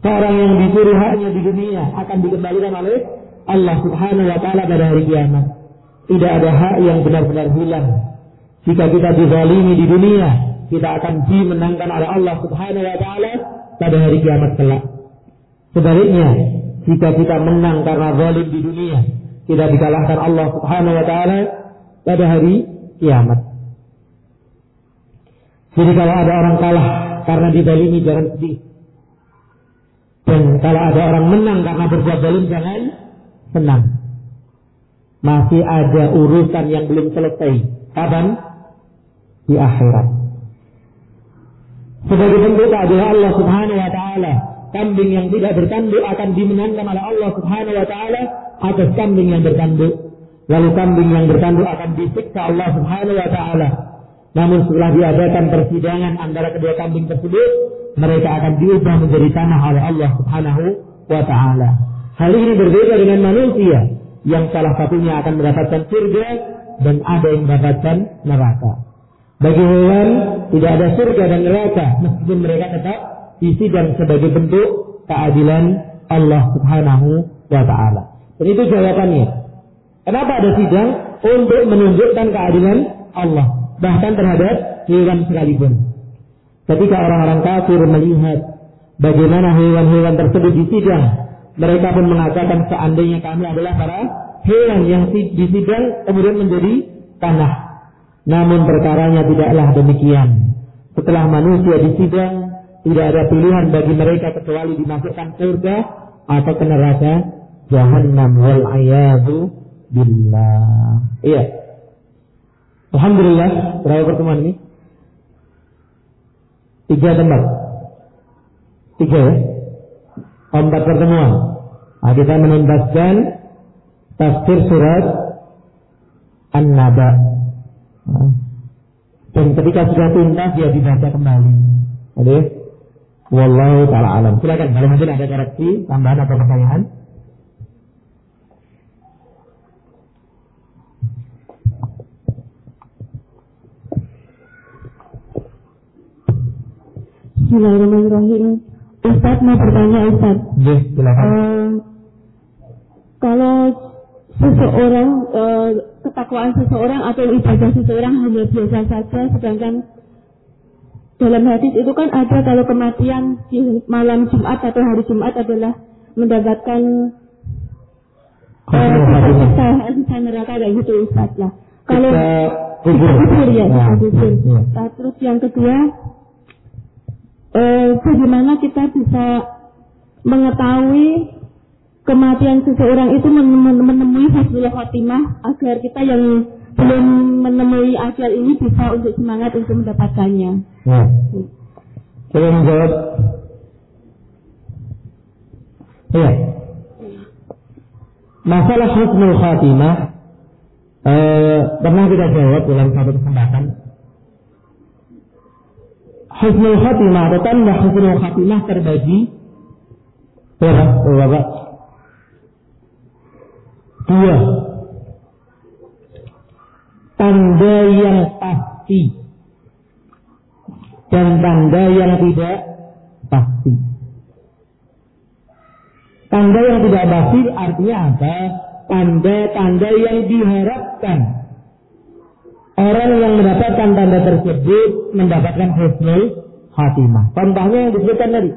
Seorang yang disuruh haknya di dunia akan dikembalikan oleh Allah subhanahu wa ta'ala pada hari kiamat. Tidak ada hak yang benar-benar hilang. Jika kita dizalimi di dunia, kita akan dimenangkan oleh Allah Subhanahu wa taala pada hari kiamat kelak. Sebaliknya, jika kita menang karena zalim di dunia, tidak dikalahkan Allah Subhanahu wa taala pada hari kiamat. Jadi kalau ada orang kalah karena didalimi jangan sedih. Dan kalau ada orang menang karena berbuat zalim jangan senang. Masih ada urusan yang belum selesai. Kapan? Di akhirat. Sebagai bentuk keadilan Allah Subhanahu wa taala, kambing yang tidak bertanduk akan dimenangkan oleh Allah Subhanahu wa taala atas kambing yang bertanduk. Lalu kambing yang bertanduk akan disiksa Allah Subhanahu wa taala. Namun setelah diadakan persidangan antara kedua kambing tersebut, mereka akan diubah menjadi tanah oleh Allah Subhanahu wa taala. Hal ini berbeda dengan manusia yang salah satunya akan mendapatkan surga dan ada yang mendapatkan neraka. Bagi hewan tidak ada surga dan neraka meskipun mereka tetap disidang sebagai bentuk keadilan Allah Subhanahu wa taala. Dan itu jawabannya. Kenapa ada sidang? Untuk menunjukkan keadilan Allah bahkan terhadap hewan sekalipun. Ketika orang-orang kafir melihat bagaimana hewan-hewan tersebut disidang, mereka pun mengatakan seandainya kami adalah para hewan yang disidang kemudian menjadi tanah. Namun perkaranya tidaklah demikian. Setelah manusia disidang, tidak ada pilihan bagi mereka kecuali dimasukkan surga atau ke neraka jahannam wal ayadu billah. Iya. Alhamdulillah, berapa pertemuan ini? Tiga tempat. Tiga ya? Empat pertemuan. Nah, kita menuntaskan tafsir surat An-Naba. Nah, dan ketika sudah tuntas dia dibaca kembali. Oke? Wallahu taala alam. Silakan kalau mungkin ada koreksi, tambahan atau pertanyaan. Bismillahirrahmanirrahim. Ustaz mau bertanya Ustaz. Ya, silakan. Uh, kalau seseorang uh, ketakwaan seseorang atau ibadah seseorang hanya biasa saja, sedangkan dalam hadis itu kan ada kalau kematian di malam Jumat atau hari Jumat adalah mendapatkan uh, sisa neraka kayak gitu Ustaz lah. Kalau kubur, kubur ya, ya. kubur. Ya. Nah, terus yang kedua eh, bagaimana kita bisa mengetahui kematian seseorang itu menemui husnul khotimah agar kita yang belum menemui ajal ini bisa untuk semangat untuk mendapatkannya. Ya. Coba menjawab. Iya. Masalah husnul khatimah eh, pernah kita jawab dalam satu kesempatan husnul khatimah atau tanda husnul khatimah terbagi berapa? Berapa? Dua. Tanda yang pasti dan tanda yang tidak pasti. Tanda yang tidak pasti artinya apa? Tanda-tanda yang diharapkan Orang yang mendapatkan tanda tersebut mendapatkan husnul khatimah. Contohnya yang disebutkan tadi.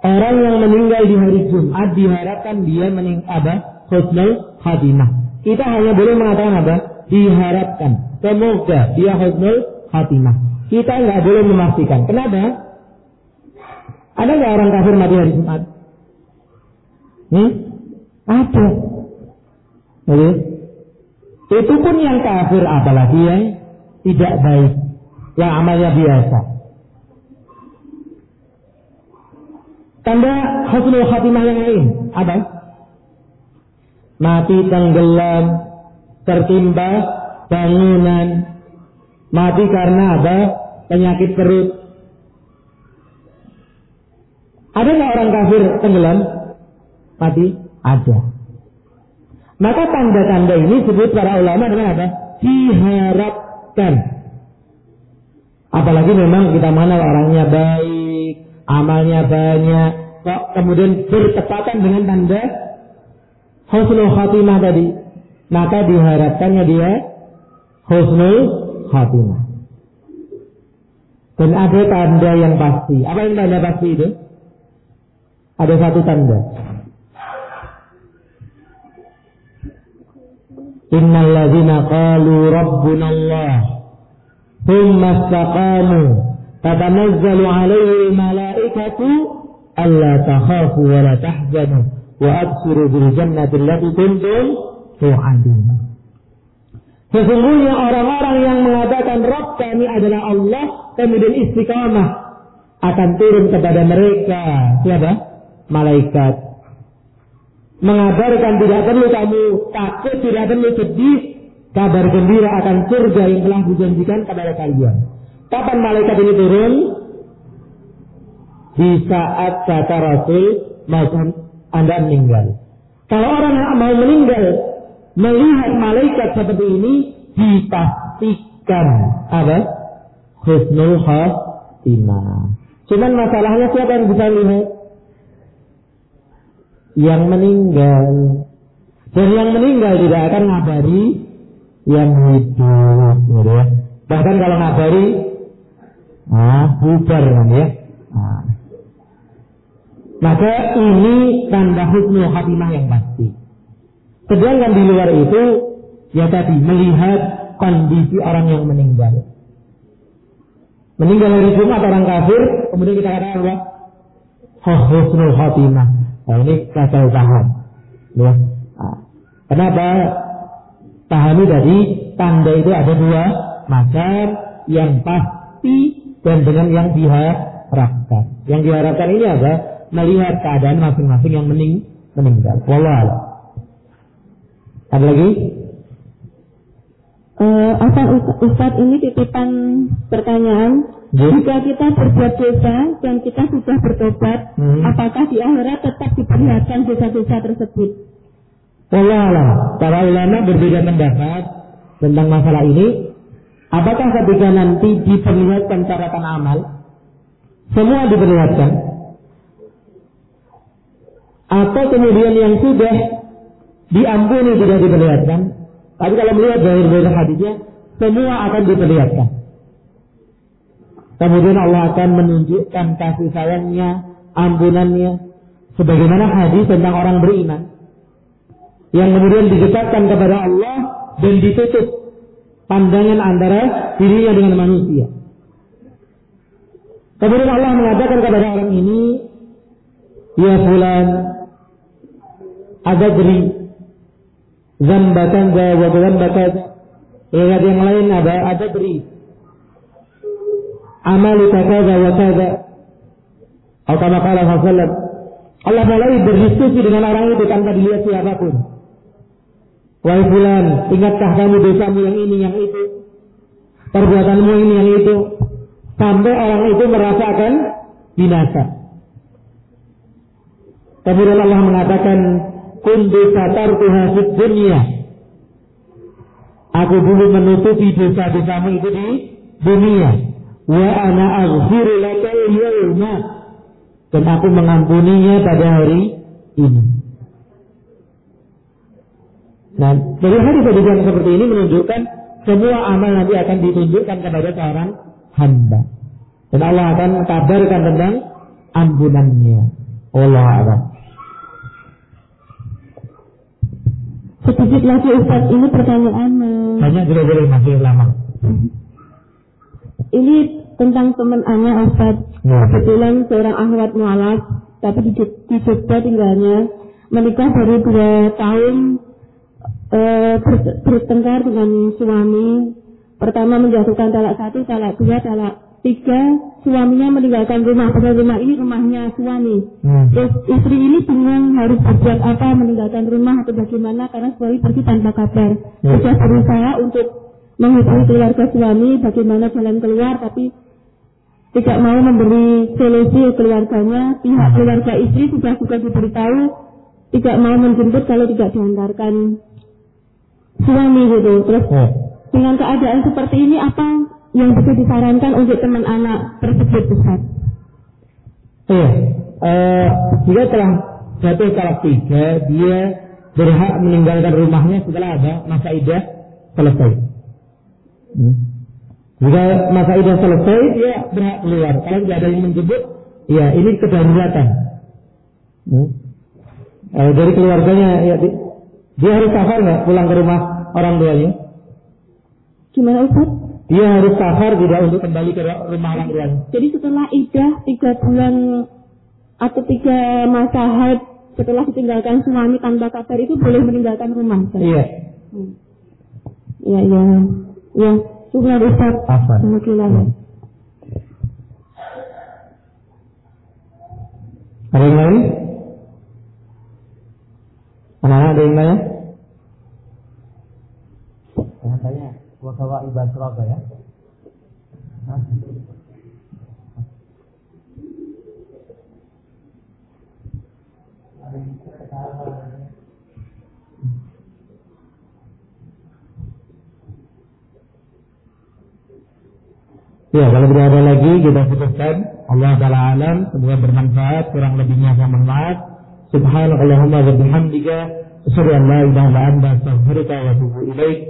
Orang yang meninggal di hari Jumat diharapkan dia meninggal apa? Husnul khatimah. Kita hanya boleh mengatakan apa? Diharapkan. Semoga dia husnul khatimah. Kita nggak boleh memastikan. Kenapa? Ada nggak orang kafir mati hari Jumat? Hmm? Ada. Jadi, itu pun yang kafir apalagi yang tidak baik. Yang amalnya biasa. Tanda husnul khatimah yang lain apa? Mati tenggelam, tertimpa bangunan, mati karena apa? Penyakit perut. Ada nggak orang kafir tenggelam? Mati? Ada. Maka tanda-tanda ini disebut para ulama dengan apa? Diharapkan. Apalagi memang kita mana orangnya baik, amalnya banyak, kok kemudian bertepatan dengan tanda husnul khatimah tadi. Maka diharapkannya dia husnul khatimah. Dan ada tanda yang pasti. Apa yang tanda pasti itu? Ada satu tanda Innal ladzina qalu rabbuna Allah thumma istaqamu tatanazzalu alaihi malaikatu alla takhafu wa la wa abshiru bil jannati allati kuntum tu'adun. Sesungguhnya orang-orang yang mengatakan Rabb kami adalah Allah kemudian istiqamah akan turun kepada mereka siapa? Malaikat. Mengabarkan tidak perlu kamu takut, tidak perlu sedih, kabar gembira akan surga yang telah dijanjikan kepada kalian. Kapan malaikat ini turun? Di saat kata Rasul Anda meninggal. Kalau orang yang mau meninggal melihat malaikat seperti ini dipastikan apa? Husnul khatimah. Cuman masalahnya siapa yang bisa lihat? Yang meninggal. Dan yang meninggal tidak akan ngabari yang hidup, gitu ya. Bahkan kalau ngabari, ah, bubar kan ya. Maka ini tanda husnul khatimah yang pasti. Sedangkan di luar itu, ya tadi melihat kondisi orang yang meninggal. Meninggal hari Jumat orang kafir, kemudian kita katakan apa? Husnul khatimah. Nah ini kacau paham. Ya. Nah, kenapa? Pahami tadi tanda itu ada dua macam yang pasti dan dengan yang diharapkan. Yang diharapkan ini apa? Melihat keadaan masing-masing yang mening meninggal. Wallah. Ada lagi? Uh, Asal Ustaz ini titipan pertanyaan. Ya. Jika kita berbuat dosa dan kita sudah bertobat, hmm. apakah di akhirat tetap diperlihatkan dosa-dosa tersebut? Allah para ulama berbeda pendapat tentang masalah ini. Apakah ketika nanti diperlihatkan catatan amal, semua diperlihatkan? Atau kemudian yang sudah diampuni tidak diperlihatkan? Tapi kalau melihat dari dari hadisnya, semua akan diperlihatkan. Kemudian Allah akan menunjukkan kasih sayangnya, ampunannya, sebagaimana hadis tentang orang beriman yang kemudian didekatkan kepada Allah dan ditutup pandangan antara dirinya dengan manusia. Kemudian Allah mengatakan kepada orang ini, Ya fulan, ada beri zamba kaza wa zamba kaza. Ingat yang lain ada beri. Amaluka kaza wa kaza. Atau kala Rasulullah Allah mulai berdiskusi dengan orang itu tanpa dilihat siapa pun. Wahai bulan, ingatkah kamu dosamu yang ini, yang itu? Perbuatanmu ini, yang itu? Sampai orang itu merasakan binasa. Kemudian Allah mengatakan, kuntu satartuha fid dunia. Aku dulu menutupi dosa-dosamu itu di dunia. Wa ana aghfiru laka yawma. Dan aku mengampuninya pada hari ini. Nah, dari hadis yang seperti ini menunjukkan semua amal nanti akan ditunjukkan kepada seorang hamba. Dan Allah akan kabarkan tentang ampunannya. Allah alam. Sedikit lagi Ustaz, ini pertanyaan Banyak juga boleh masih lama. Ini tentang teman anak Ustaz. Ya. Kebetulan seorang akhwat mualaf Tapi di, di Jogja tinggalnya. Menikah baru dua tahun e, ber, Bertengkar dengan suami. Pertama menjatuhkan talak satu, talak dua, talak Tiga, suaminya meninggalkan rumah. Padahal rumah ini rumahnya suami. Hmm. Terus istri ini bingung harus berbuat apa, meninggalkan rumah atau bagaimana karena suami pergi tanpa kabar. Hmm. Sudah berusaha untuk menghubungi keluarga suami, bagaimana jalan keluar, tapi tidak mau memberi solusi keluarganya. Pihak hmm. keluarga istri sudah juga diberitahu tidak mau menjemput kalau tidak diantarkan suami gitu. Terus hmm. dengan keadaan seperti ini apa yang bisa disarankan untuk teman anak tersebut Ustaz? Iya, uh, jika telah jatuh talak tiga, dia berhak meninggalkan rumahnya setelah ada masa idah selesai. Hmm. Jika masa idah selesai, dia berhak keluar. Kalau tidak ada yang menjemput, ya ini kedaruratan. Hmm. Uh, dari keluarganya, ya, dia harus safar nggak pulang ke rumah orang tuanya? Gimana Ustaz? Dia harus safar tidak untuk kembali ke rumah orang tuanya. Jadi setelah idah tiga bulan atau tiga masa haid setelah ditinggalkan suami tanpa kabar itu boleh meninggalkan rumah. Iya. Hmm. Iya, iya. Ya, syukur Ustaz. Afwan. Alhamdulillah. Ada yang lain? Anak-anak ada yang lain? Jangan bawa ibad Surabaya. Hah? Ya, kalau tidak ada lagi kita putuskan. Allah Taala alam, semoga bermanfaat, kurang lebihnya maaf. Subhanallahumma wa bihamdika, asyhadu illa anta, astaghfiruka wa atubu ilaik.